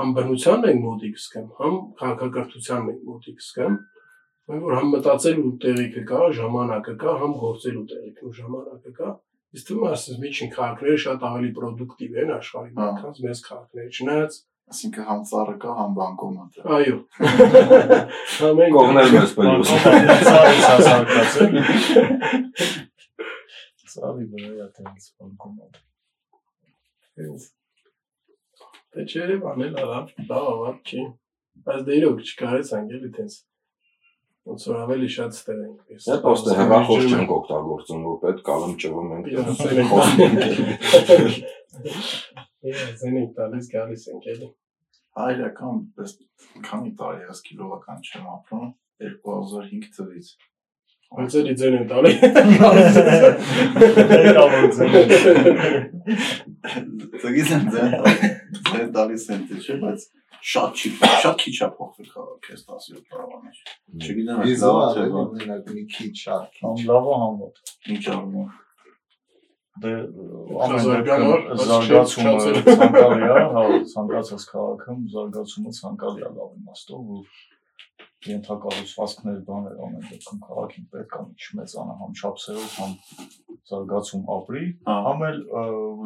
համ բնությանն ենք մոտիկ զգում, համ քաղաքակրթությանն ենք մոտիկ զգում, Այն որ համ մտածելու տեղիքը կա, ժամանակը կա, համ գործելու տեղիքը ու ժամանակը կա։ Իսկ թվում է, ասես միջին քաղաքները շատ ավելի պրոդուկտիվ են աշխարհի Հա։ մոտ, քան մեծ քաղաքները։ Չնայած Այսինքն համ ծառը կա, համ բանկոմատը։ Այո։ Ամեն Կողնել մեզ պելուս։ Սարից հասարակացել։ Սարի վրա տենց բանկոմատ։ Դե չէ, բանել արավ, լավ ավար չի։ Բայց դե իրոք չկարեց անգելի տենց։ Ոնց որ ավելի շատ ստեր ենք։ ես։ Դե պոստը հեղախոս չենք օգտագործում, որ պետք ալում ճվում ենք։ ծեր ենք տալիս գալիս ենք էլի։ Հայրական պես քանի տարի ես գյուղական չեմ ապրում 2005 թվականից։ Ոնց էլի ձեն են տալի։ Դգից եմ ձեն ձեն տալիս են թե չէ, բայց շատ չի, շատ քիչ է փոխվել քաղաքը այս 17 տարվա մեջ։ Չգիտեմ լավա թե բան, մի քիչ շատ Համ լավը համ մոտ։ ինչ առնում։ դե Զարգանար, ամեն բայց զարգացումը ցանկալի է, հա, ցանկացած քաղաքում զարգացումը ցանկալի է լավ իմաստով, որ ենթակառուցվածքներ բաներ ամեն դեպքում քաղաքին պետք է մի չմեծանա համ չափսերով, համ զարգացում ապրի, Հա։ համ էլ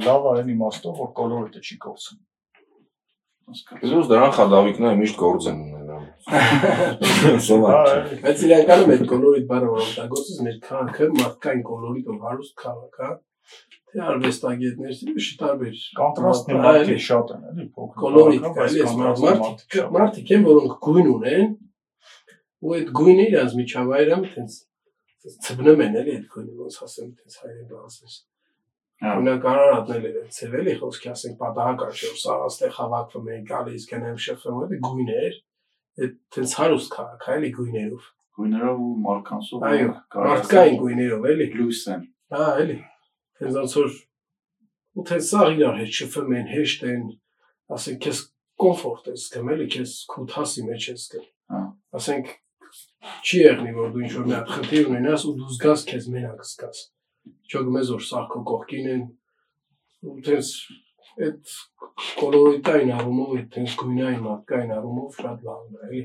լավ այն իմաստով, որ կոլորիտը չի կորցնում։ Իսկ դրան խադավիկները միշտ գործ են ունենալ։ Սովորաբար չէ։ Բայց իրականում այդ կոլորիտ բառը որ օգտագործես մեր քաղաքը մարդկային կոլորիտով հարուստ քաղաք է։ Թե արվեստագետներ, թե չի տարբեր Կոնտրաստներ էլի, մարդիկ շատ են, էլի, փոքր։ կոլորիտ էլի, մարդիկ մարդիկ են, որոնք գույն ունեն, ու այդ գույնը իրանց միջավայրը այդպես ծբնում են էլի այդ գույնը, ոնց ասեմ, այդպես հայերեն ասես։ Հա։ Օրինակ արարատնել են ցևելի խոսքի ասենք պատահական չէ, որ սա աստեղ հավաքվում են, գալիս գնեմ շփվում, այդ գույներ, այդ տենց հարուստ քաղաք, այլի գույներով։ գույներով ու մարկանցով Այո, մարդկային գույներով էլի։ լույս են Հա, էլի։ Ոնց որ ու թե սա իրար հետ շփվում են, հեշտ են, ասենք քեզ կոմֆորտ է զգում, էլի քեզ քութասի մեջ է զգում։ Հա։ Ասենք չի եղնի որ դու ինչ-որ մի հատ խնդիր ունենաս ու դու զգաս քեզ մենակ զգաս։ Չո գմես որ սա քո կողքին են ու տենց այդ կոլորիտային առումով, այդ տենց գույնային մարդկային առումով շատ լավն է, էլի։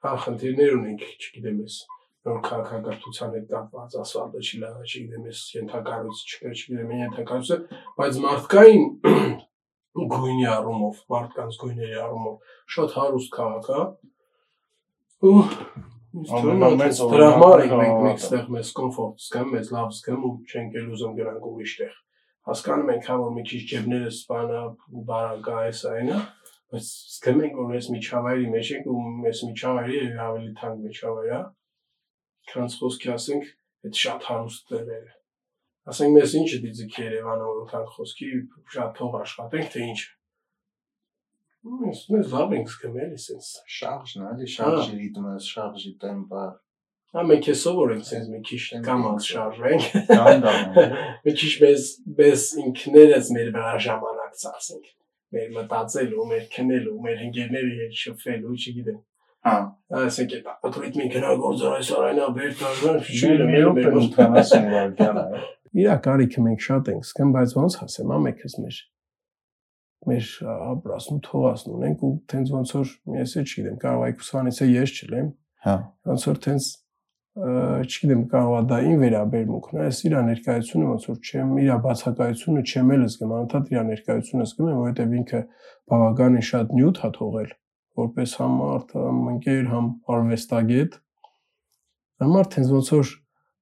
Հա, խնդիրներ ունենք, չգիտեմ ես նոր քաղաքակրթության հետ կապված ասfaltը չի լավը, չգիտեմ ես ենթակառույց չկա, չգիտեմ են ենթակառույցը, բայց մարդկային գույնի առումով, մարդկանց գույների առումով շատ հարուստ քաղաք է։ Ու Ամենամեծ դրա համար ենք մենք հա, մենք ստեղ մեզ կոմֆորտ զգամ, մեզ լավ զգամ ու չենք էլ ուզում գնանք ուրիշ տեղ։ Հասկանում ենք, հա որ մի քիչ ջեբները սպանա ու բարակա էս այնա, բայց զգում ենք որ այս միջավայրի մեջ ենք ու այս միջավայրի ավելի թանկ միջավայր է քանց խոսքի ասենք այդ շատ հարուստ տեղերը։ Ասենք մեզ ինչը դիզիք Երևանը որ քան խոսքի շատ թող աշխատենք թե ինչ։ Մեզ մեզ լավ ենք էլի sense։ շարժն էլի շարժի ռիթմը, շարժի տեմպը։ Հա մենք է սովոր ենք sense մի քիչ կամած շարժենք։ Դանդաղ։ Մի քիչ մեզ մեզ ինքներս մեր վրա ժամանակ ծախսենք։ Մեր մտածելու, մեր քնելու, մեր ընկերների հետ շփվելու, չգիտեմ։ Հա։ Ասենք այդ ալգորիթմին գնա գործար այս արայնա բեր մի րոպե մեր 80 վայրկյան է։ Իրա կարիքը մենք շատ ենք զգում, բայց ոնց ասեմ, ամենքս մեր մեր ապրասն թողասն ունենք ու տենց ոնց որ ես էլ չգիտեմ, կարող է քուսանից է ես չլեմ, Հա։ ոնց որ տենց չգիտեմ, կարող է դա ին վերաբերմունքն է, ես իր ներկայությունը ոնց որ չեմ, իր բացակայությունը չեմ էլ զգում, անընդհատ իր ներկայությունը զգում եմ, որովհետև ինքը բավականին շատ նյութ է թողել, որպես համ մարդ, համ ընկեր, համ արվեստագետ։ Համար տենց ոնց որ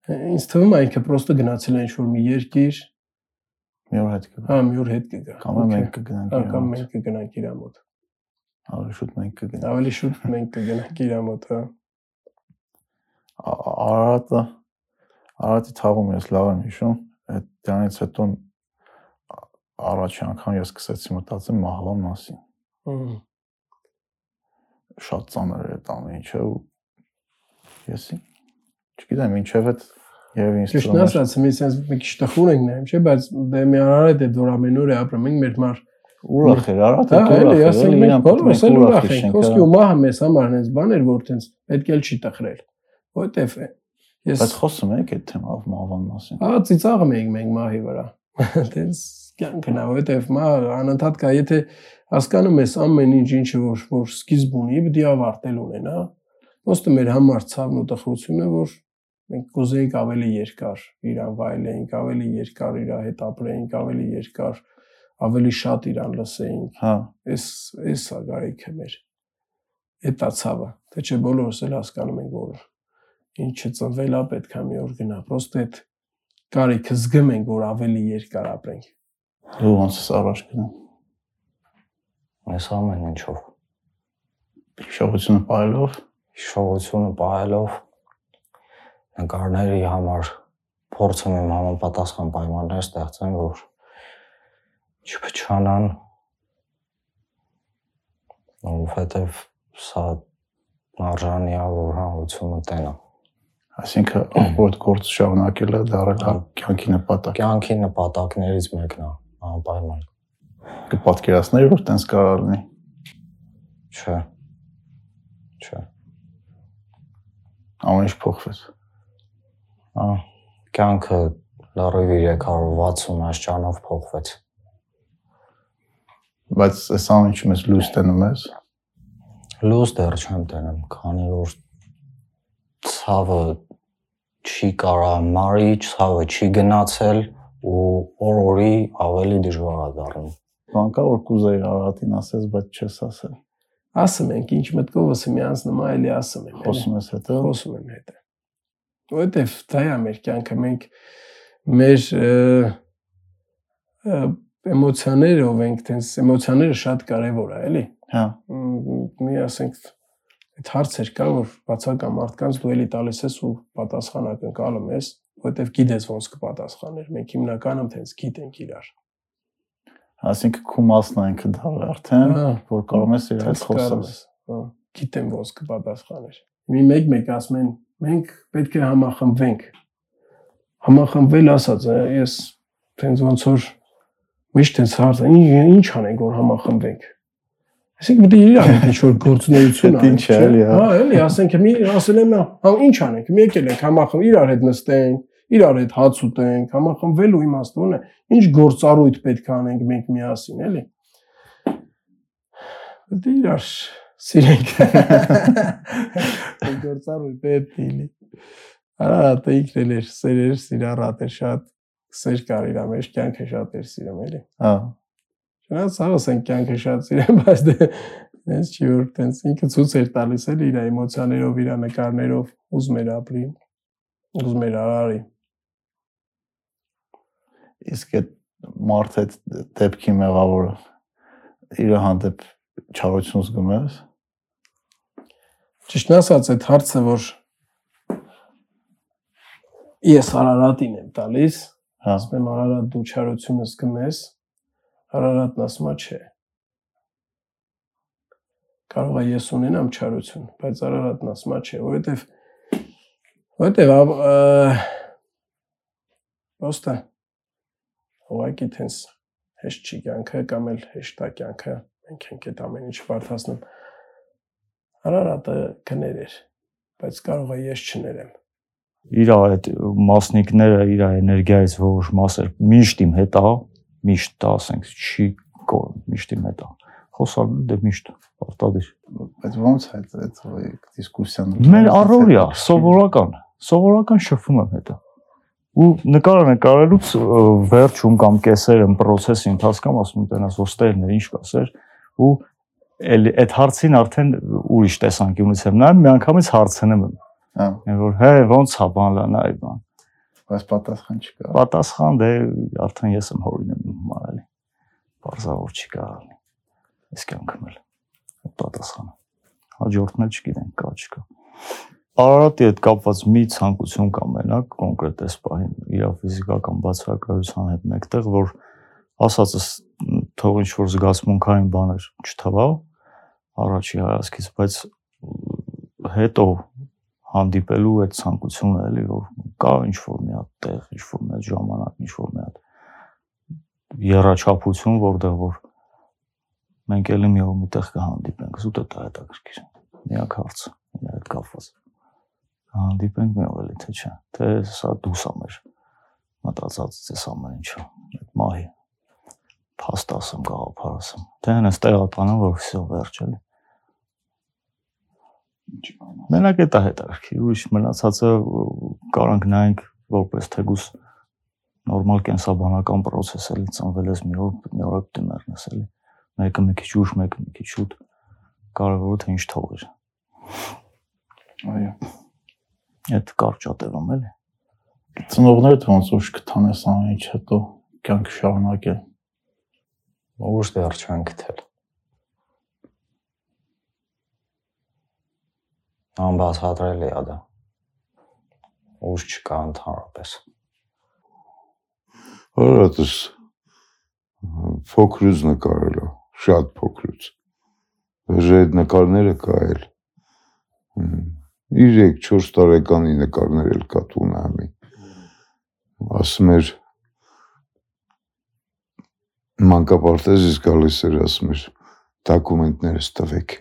ինձ թվում է ինքը պրոստը գնացել է ինչ-որ մի երկիր, մի օր հետ կգա հա, մի օր հետ կգա։ կամ մենք կգնանք հա, կամ մենք կգնանք իր մոտ։ ավելի շուտ մենք կգնանք Ավելի շուտ մենք կգնանք իր մոտ, հա։ Արարատը Արարատի թաղում ես լավ եմ հիշում այդ դրանից հետո առաջի անգամ ես սկսեցի մտածել մահվան մասին Հմ, շատ ծանր էր այդ ամեն ինչը ու ես չգիտեմ ինչև այդ երևի ինձ Ճիշտ թվում էր- ասած, մի sense մի քիչ տխուր ենք նայում, չէ, բայց դե մի արարետ է որ ամեն օր է ապրում, մենք մեր մար ուրախ էր Արարատը Հա, էլի, ասենք մենք բոլորս էլ ուրախ ենք։ ենք Խոսքի ու մահը մեզ համար այնպես բան էր, որ տենց պետք էլ չի տխրել։ Որտեվ ես բայց խոսում եք այդ թեմով մահվան մասին Ահա ծիծաղում էինք մենք մահի վրա։ Տենց կյանքն է, որովհետև մա անընդհատ կա, եթե հասկանում ես ամեն ինչ ինչը որ որ սկիզբ ունի, պետք է ավարտել ունենա։ Ոստը մեր համար ցավն ու տխրությունը, որ մենք կուզեինք ավելի երկար իրան վայելեինք, ավելի երկար իր հետ ապրեինք, ավելի երկար ավելի շատ իրան լսեինք։ հա Էս էս է գարիքը մեր։ Էտա ցավը։ Թե չէ բոլորս էլ հասկանում ենք, որ ինչը ծնվել է պետք է մի օր գնա։ Պրոստը այդ կարիքը զգում ենք, որ ավելի երկար ապրենք։ դու ոնց ես առաջ գնամ Այս ամեն ինչով հիշողությունը ողելով հիշողությունը պահելով նկարների համար փորձում եմ համապատասխան պայմաններ ստեղծեմ, որ չփչանան որովհետև սա արժանի է որ հանրությունը տենա։ այսինքն ողջ գործ շարունակելը դարել է կյանքի նպատակ Կյանքի նպատակներից մեկն է անպայման։ կպատկերացնել որ տենց կարող լինի Չէ։ Չէ։ ամեն ինչ փոխվեց Ահա կյանքը լրիվ 360 աստիճանով փոխվեց։ Բայց այս ամեն ինչը մեզ լույս տենում ես։ Լույս դեռ չեմ տենում, քանի որ ցավը չի կարա մարի, ցավը չի գնացել ու օր-օրի ավելի դժվար է դառնում։ Բան կա որ կուզեի Արարատին ասես, բայց չես ասել։ Ասում ենք, ինչ մտքովս եմ անցնում, այլի ասում եմ։ էլի։ Խոսում ես հետո։ խոսում եմ հետը։ Որտեվ դա է մեր կյանքը, մենք մեր էմոցիաներով ենք, տենց էմոցիաները շատ կարևոր է, էլի։ Հա։ Մի ասենք այդ հարցեր կա, որ բացական մարդկանց դու էլի տալիս ես ու պատասխան ակնկալում ես, որտեվ գիտես ոնց կպատասխաներ։ Մենք հիմնականում տենց գիտենք իրար։ Այսինքն քու մասն է ինքը դա արդեն, Հա, որ կարող ես իր հետ խոսել։ Հա, գիտեմ ոնց կպատասխաներ։ Մի մեկ-մեկ ասում են, մենք պետք է համախմբվենք։ Համախմբվել ասած, ես տենց ոնց որ միշտ տենց հարց, ինչ ինչ անենք որ համախմբվենք։ Այսինքն է իրար հետ ինչ որ գործունեություն Դա ինչ է, էլի, հա։ Հա, էլի, ասենք մի ասել եմ, հա, ինչ անենք, մի եկել ենք համախմբ, իրար հետ նստենք, իրար հետ հաց ուտենք, համախմբվելու իմաստուն է։ Ինչ գործառույթ պետք է անենք մենք միասին, էլի։ Դե իրար սիրենք։ Գործառույթ պետք է լինի։ Արա դա ինքն էր, սերեր սիրառատ էր շատ սեր կար իր մեջ կյանքը շատ էր սիրում էլի։ Հա։ Չնայած հավս են կյանքը շատ սիրեմ, բայց դե ինձ չի որ տենց ինքը ցույց էր տալիս էլ իր էմոցիաներով, իր նկարներով ուզում էր ապրի, ուզում էր արարի։ Իսկ այդ մարդ այդ դեպքի մեղավորը իր հանդեպ չարություն զգում ես։ Ճիշտն ասած, այդ հարցը, որ ես Արարատին եմ տալիս, Հա։ ասում եմ Արարատ դու չարությունը զգում ես, Արարատն ասում է չէ։ Կարող է ես ունենամ չարություն, բայց Արարատն ասում է չէ, որովհետև որովհետև ոստը ուղղակի տես հեշտ չի կյանքը կամ էլ հեշտ է կյանքը, մենք ենք այդ ամեն ինչ բարթացնում։ Արարատը կներ էր, բայց կարող է ես չներեմ։ իր այդ մասնիկները, իր էներգիայից որոշ մասեր միշտ իմ հետ է, միշտ ասենք չի կորում, միշտ իմ հետ է։ Խոսալ դե միշտ արտադիր։ Բայց ո՞նց է այդ դիսկուսիան։ Մեր առօրյա, սովորական, սովորական շփում եմ հետը։ Ու նկարը նկարելուց վերջում կամ կեսերն process-ի ընթացքում ասում եմ տենաս որ ստերն է ինչ կասեր ու էլ այդ հարցին արդեն ուրիշ տեսանկյունից եմ նայում, միանգամից հարցնում եմ Հա, որ հե ոնց է բան լանա այ բան։ բայց պատասխան չկա։ Պատասխան դե արդեն ես եմ հորինում իմ համար էլի։ Բարձավոր չի կարելի։ Այս կյանքում էլ պատասխանը։ Հաջորդն էլ չգիտենք կա չկա։ Արարատի հետ կապված մի ցանկություն կա մենակ կոնկրետ այս պահին իր ֆիզիկական բացակայության հետ մեկտեղ որ ասածս թող ինչ որ զգացմունքային բաներ չթվա առաջի հայացքից բայց հետո հանդիպելու այդ ցանկությունը էլի որ կա ինչ որ մի հատ տեղ, ինչ որ մի հատ ժամանակ, ինչ որ մի հատ երաչափություն, որտեղ որ մենք էլի մի օր միտեղ կհանդիպենք, զուտ է դա հետաքրքիր։ Միակ հարցը իր հետ կապված։ Հանդիպենք մի օր էլի թե չէ, թե սա դուսա մեր մտածած էս ամեն ինչը, այդ մահի փաստ ասեմ, գաղափար ասեմ։ Թե հենց տեղա տանեմ, որ վсё վերջ էլի։ Մենակ այդ է հետաքրքիր, ուրիշ մնացածը կարանք նայենք որպես թեգուս նորմալ կենսաբանական process էլի ծնվել ես մի օր, մի օր դիմերնես էլի։ Մեկը մի քիչ ուշ, մեկը մի քիչ շուտ։ Կարևորը թե ինչ թողեր։ Այո։ Այդ կարճատևում էլի։ Ծնողներդ ոնց ուշ կթանես ամեն ինչ հետո կյանք շարունակել։ Ուշ դեռ չեն գտել։ Անբացատրելի է դա։ Ուշ չկա ընդհանրապես։ Հարատս փոքրուց նկարել է, շատ փոքրուց։ Վերջ այդ նկարները կա էլ։ 3-4 տարեկանի նկարներ էլ կա տունը համի։ Ասում էր մանկապարտեզից գալիս էր ասում էր դոկումենտներս տվեք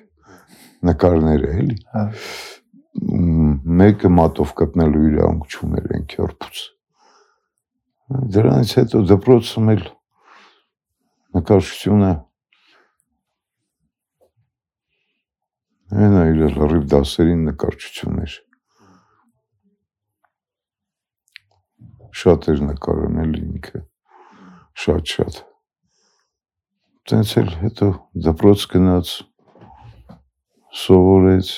նկարները էլի Հա։ մեկը մատով կտնելու իրավունք չուներ այն քյորփուց Դրանից հետո դպրոցում էլ նկարչությունը Այն այլ լրիվ դասերին նկարչություն էր։ Շատ էր նկարում էլ ինքը, շատ-շատ։ Տենց էլ հետո դպրոց գնաց, սովորեց,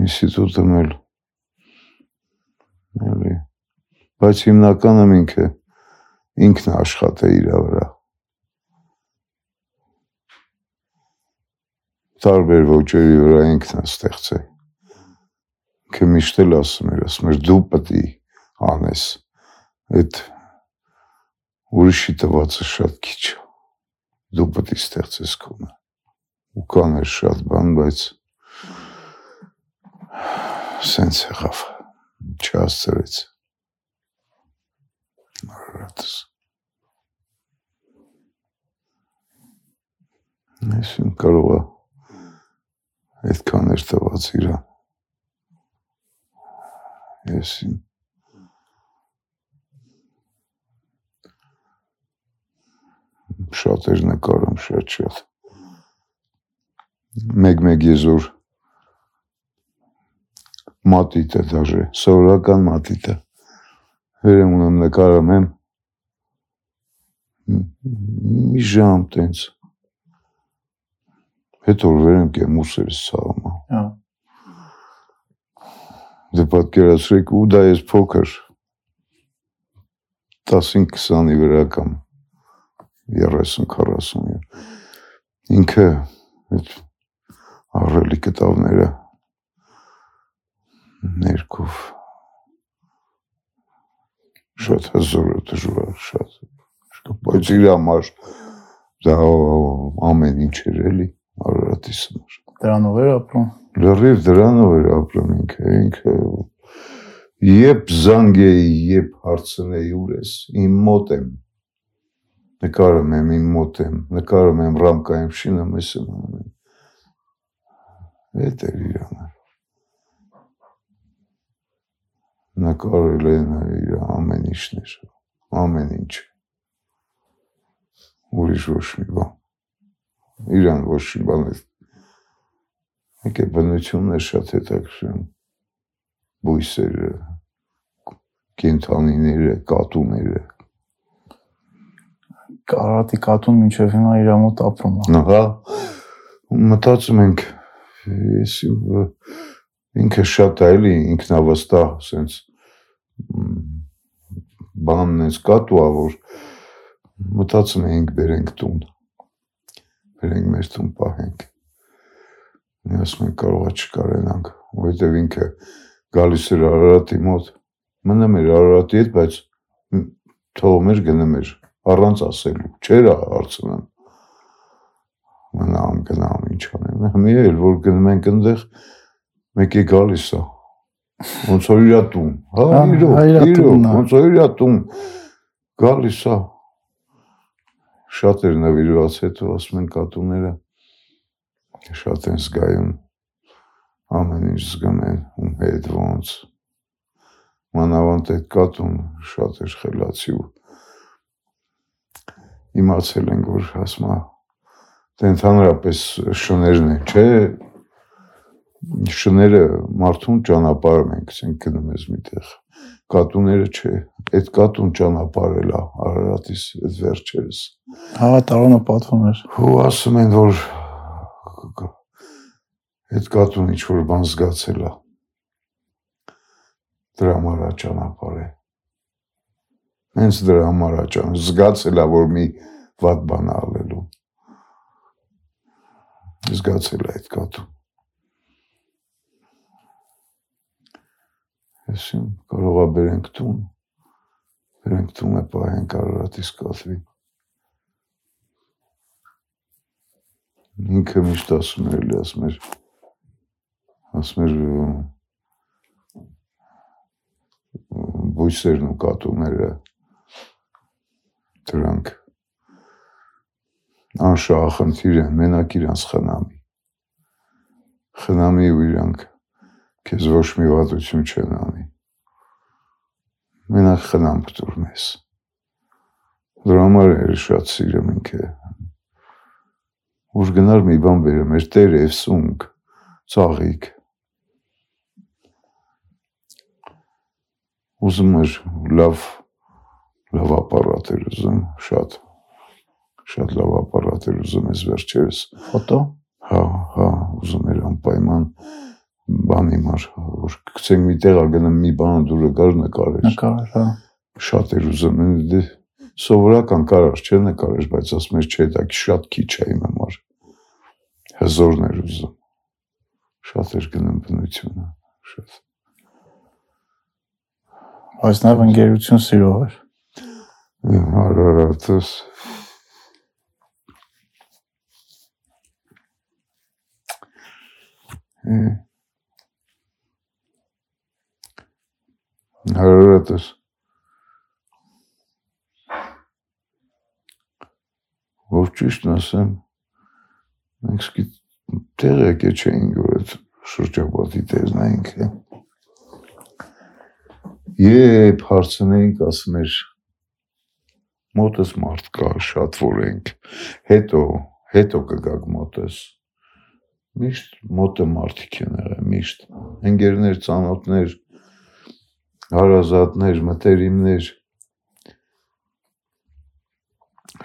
ինստիտուտում էլ, էլի, բայց հիմնականը ինքը ինքն աշխատե իր վրա։ տարբեր ոճերի վրա ինքն է ստեղծել։ Ինքը միշտ էլ ասում էր, ասում էր դու պետք է անես։ Այդ ուրիշի տվածը շատ քիչ Դու պետք է ստեղծես քոնը։ Ու կան էր շատ բան, բայց սենց եղավ։ Չհասցրեց։ Արարատս։ Այսին կարող է այդքան էր տված իրան։ Ես իմ շատ էր նկարում, շատ շատ։ Մեկ-մեկ եզոր մատիտը դաժե, սովորական մատիտը։ Վերեմ ունեմ նկարում եմ մի ժամ տենց հետո վերեմ կեմ ուսերս ցավում։ Հա։ Դե պատկերացրեք ու դա ես փոքր 15-20-ի վրա կամ 30-40 ինքը այդ առելի կտավները ներքով շատ հզոր է դժվար շատ բայց իր համար դա ամեն ինչ էր էլի Արարատիս համար։ Դրանով էր ապրում։ Լրիվ դրանով էր ապրում ինքը, ինքը Եբ զանգեի, երբ հարցնեի ուր ես, իմ մոտ եմ։ Նկարում եմ իմ մոտ եմ, նկարում եմ ռամկայում շինեմ, ես եմ անում եմ։ Այդ էր իրանը։ Նկարել են իր ամեն ինչներ, ամեն ինչ։ Ուրիշ ոչ մի բան իրան ոչ մի բան է։ Եկե բնությունն է շատ հետաքրքրում։ Բույսերը, կենթանիները, կատուները։ Կարատի կատուն մինչև հիմա իր մոտ ապրում է։ Հա։ Մտածում ենք ես ինքը շատ է էլի ինքնավստահ, սենց բանն էս կատու ա որ մտածում ենք բերենք տուն բերենք մեր տուն պահենք։ ասում են կարողա չկարենանք, որովհետև ինքը գալիս էր Արարատի մոտ, մնում էր Արարատի հետ, բայց թողում էր գնում էր առանց ասելու, չէր հարցնում։ Մնամ գնամ ինչ անեմ։ Մի էլ որ գնում ենք այնտեղ մեկի գալիս է։ Ոնց որ իր տուն, հա, իրոք, իրոք, ոնց որ իր տուն գալիս է շատ էր նվիրված հետո ասում են կատուները շատ են զգայուն ամեն ինչ զգում են ում հետ ոնց մանավանդ այդ կատուն շատ էր խելացի ու իմացել են որ ասма դե ընդհանրապես շներն են չէ շները մարդուն ճանապարհում են ասենք գնում ես միտեղ կատուները չէ այդ կատուն ճանապարհել է Արարատից այդ վերջերս Հա, տարոնը պատվում էր։ Ու ասում են, որ այդ կատուն ինչ որ բան զգացել է։ Դրա համար է ճանապարհ է։ Հենց դրա համար է ճան զգացել է, որ մի վատ բան ալելու։ Զգացել է այդ կատուն։ Այսին կարող է բերենք տուն։ Բերենք տուն է պահենք Արարատից կատվին։ ինքը միշտ ասում էր, էլի ասում էր ասում էր բույսերն ու կատուները դրանք անշահախնդիր են, մենակ իրանց խնամի։ Խնամի ու իրանք քեզ ոչ մի վատություն չեն անի։ մենակ խնամք դուր մեզ։ Դրա համար էլ շատ սիրեմ ինքը։ Ուր գնար մի բան բերեմ, էր տեր էսունք, ծաղիկ։ Ուզում էր լավ լավ ապարատ էր ուզում, շատ շատ լավ ապարատ էր ուզում ես վերջերս։ Ֆոտո։ Հա, հա, ուզում էր անպայման բանի մար, որ գցենք մի տեղ գնամ մի բան դուրը գար նկարեր։ Նկարեր, հա։ Շատ էր ուզում, դե սովորական կարար չէ նկարեր, բայց ասում էր չէ, դա շատ քիչ է իմ համար։ Հզորն էր ուզում։ Շատ էր գնում բնությունը, շատ։ Բայց նաև ընկերություն սիրող էր։ Արարատս Հարարատս որ ճիշտն ասեմ մենք սկի տեղ եկե չէինք որ այդ շրջապատի տեսնայինք Եբ հարցնեինք ասում էր մոտս մարդ կա շատ որ ենք հետո հետո կգաք մոտս միշտ մոտը մարդիկ են եղել միշտ ընկերներ ծանոթներ հարազատներ մտերիմներ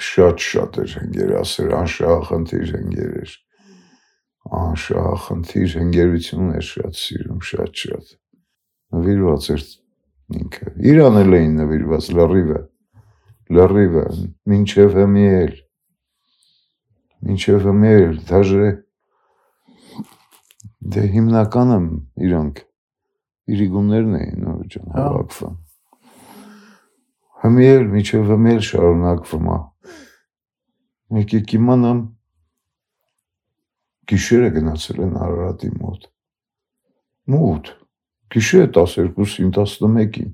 շատ-շատ էր ընկերասեր անշահախնդիր ընկեր էր անշահախնդիր ընկերություն էր շատ սիրում շատ-շատ նվիրված էր ինքը իրան էլ էին նվիրված լրիվը լրիվը մինչև հմիել մինչև հմիել դաժե Դե հիմնականը իրանք իրիգուններն էին նոր ջան Հա։ հավաքվում։ Հմիել, միջև հմիել շարունակվում է։ Եկեք իմանամ գիշերը գնացել են Արարատի մոտ։ Մոտ։ Գիշերը 12-ին, 11-ին։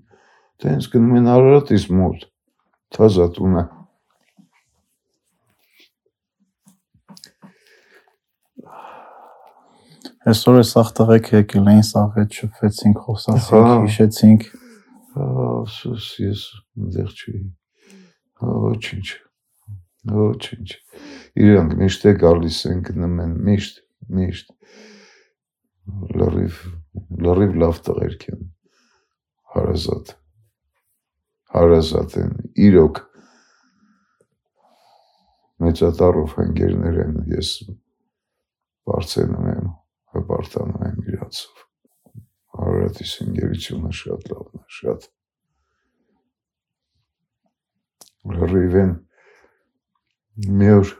Տենց գնում են Արարատից մոտ։ Թազա տունը։ Այսօր է սաղ տղեկ եկել էին, սաղ հետ շփվեցինք, խոսացինք, հիշեցինք։ Ասես ես այնտեղ չի։ Ոչինչ։ Ոչինչ։ Իրանք միշտ է գալիս են գնում են միշտ, միշտ։ Լրիվ լրիվ լավ տղերք են։ Հարազատ։ Հարազատ են։ Իրոք մեծատարով հանգերներ են ես բարձենում եմ, հպարտանում եմ իրացով։ Արարատի սինգերությունը շատ լավն է, շատ։ Լրիվեն մի օր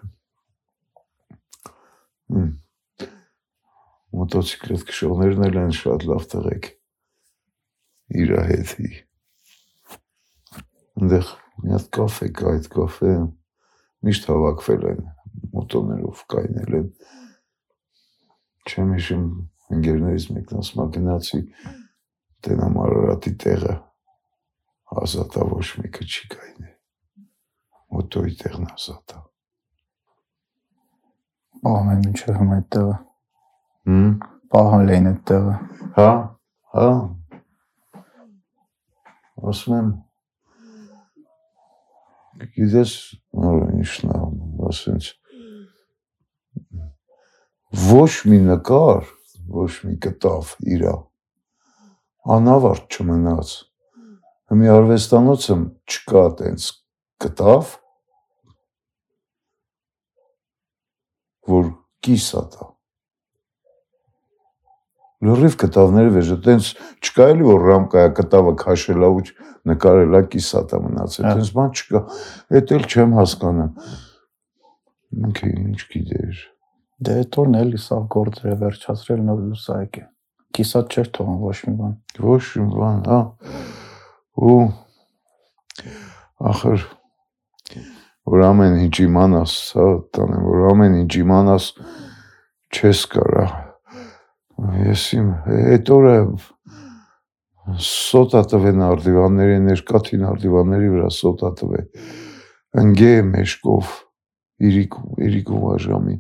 մոտոցիկլետ քշողներն էլ են շատ լավ տղեկ իր հետի։ Այնտեղ մի հատ կաֆե կա, այդ կաֆե միշտ հավաքվել են մոտոներով կայնել են։ Չեմ հիշում ընկերներից մեկն ասում է գնացի տենամ Արարատի տեղը ազատա ոչ մեկը չի կայնի մոտոյի տեղն ազատա Պահում են մինչև հիմա այդ տեղը։ հմ Պահել էին այդ տեղը։ հա հա ասում եմ գիտես նոր ինչն է ասենց ոչ մի նկար ոչ մի կտավ իրա անավարտ չմնաց մի արվեստանոցը չկա տենց կտավ որ կիսա տա լրիվ կտավները վեժը տենց չկա էլի որ ռամկայա կտավը քաշելա ու նկարելա կիսա տա մնացել Հա։ տենց բան չկա էդ էլ չեմ հասկանում ինքը ինչ գիտեր Դե այդ օրն էլի սա գործերը վերջացրել նոր լուսա եկե։ Կիսատ չէր թողան ոչ մի բան։ ոչ մի բան, հա։ Ու ախր որ ամեն ինչ իմանաս, հա, տանեմ, որ ամեն ինչ իմանաս չես կարա։ Ես իմ այդ օրը սոտա տվեն արդիվանների ներկաթին արդիվանների վրա սոտա տվե։ Ընգե մեշկով իրիկ իրիկու վաժամի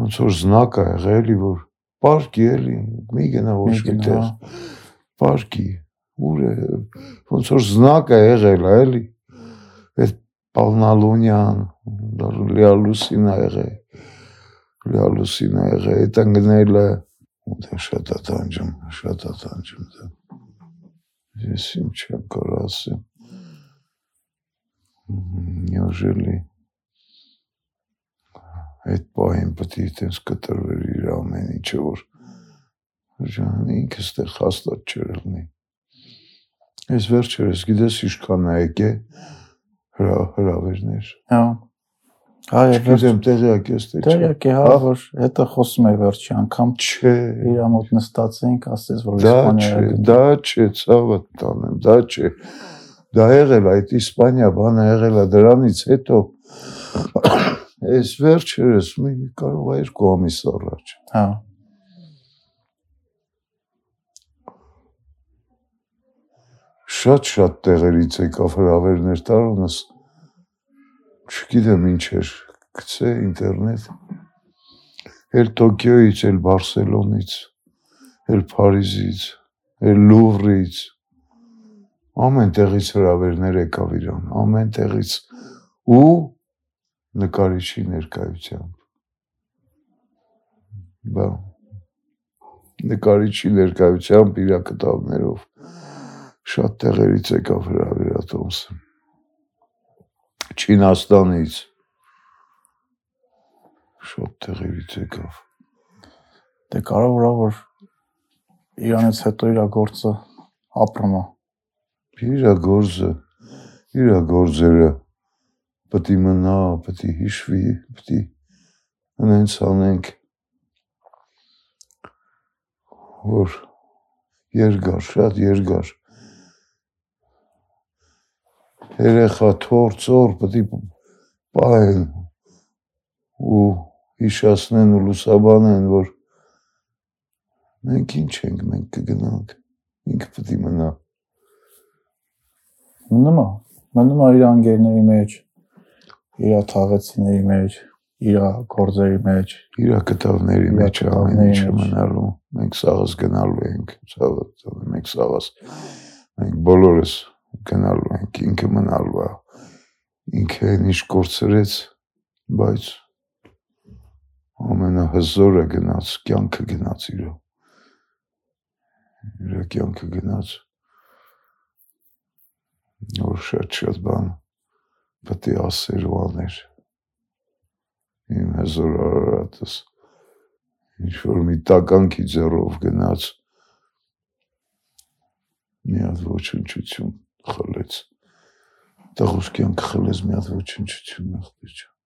Ոնց որ զնակ է եղել էլի որ պարկի էլի մի գնա ոչ Մի գնա, միտեղ։ Պարկի ուր է ոնց որ զնակ է եղել է էլի այդ Պալնալունյան լիալուսին է եղել լիալուսին է եղել այդ ընկնել է ու շատ է տանջում շատ է տանջում դա ես ինչ չեմ կարող ասեմ Неужели այդ պահին պետք է այդպես կտրվեր իր ամեն ինչը որ Ժան ինքս տեղ հաստատ չէր լինի։ Այս վերջերս գիտես ինչքան է եկե հրա հրավերներ։ Հա։ Հա, Գիտեմ տեղյակ ես թե չէ։ Տեղյակ է, հա, որ հետը խոսում է վերջի անգամ չէ։ Իր մոտ նստած ենք, ասես որ Իսպանիա։ Դա չէ, ցավը տանեմ, դա չէ։ Դա եղել այդ Իսպանիա բանը եղել է դրանից հետո այս վերջերս մի կարող է երկու ամիս առաջ։ Հա։ Շատ-շատ տեղերից եկավ հրավերներ տարունս։ Չգիտեմ ինչ էր, գցե ինտերնետ։ Էլ Տոկիոից, էլ Բարսելոնից, էլ Փարիզից, էլ Լուվրից ամեն տեղից հրավերներ եկավ իրան, ամեն տեղից ու նկարիչի ներկայությամբ։ Բա նկարիչի ներկայությամբ իր կտավներով շատ տեղերից եկավ հրավիրատոմսը։ Չինաստանից շատ տեղերից եկավ։ Դե կարևորա որ Իրանից հետո իր գործը ապրում է։ Իր գործը, իր գործերը պետք է մնա, պետք է հիշվի, պետք է անենց անենք որ երկար, շատ երկար երեխա թոր ծոր պետք է պահեն ու հիշացնեն ու լուսաբանեն որ մենք ինչ ենք մենք կգնանք ինքը պետք է մնա մնում է մնում է իր անգերների մեջ իր թաղեցիների մեջ իր գործերի մեջ իր կտավների մեջ ամեն ինչը մնալու մենք սաղս գնալու ենք ցավը մենք սաղս մենք բոլորս գնալու ենք, ինքը մնալու է։ Ինքը ինչ կորցրեց, բայց ամենահզորը գնաց, կյանքը գնաց իր։ Իր կյանքը գնաց։ Որ շատ-շատ բան պետք է ասեր ու աներ։ Իմ հզոր արարատս ինչ որ մի տականքի ձեռով գնաց մի հատ ոչնչություն խլեց։ Տղուս կյանք խլեց մի հատ ոչնչություն ջան։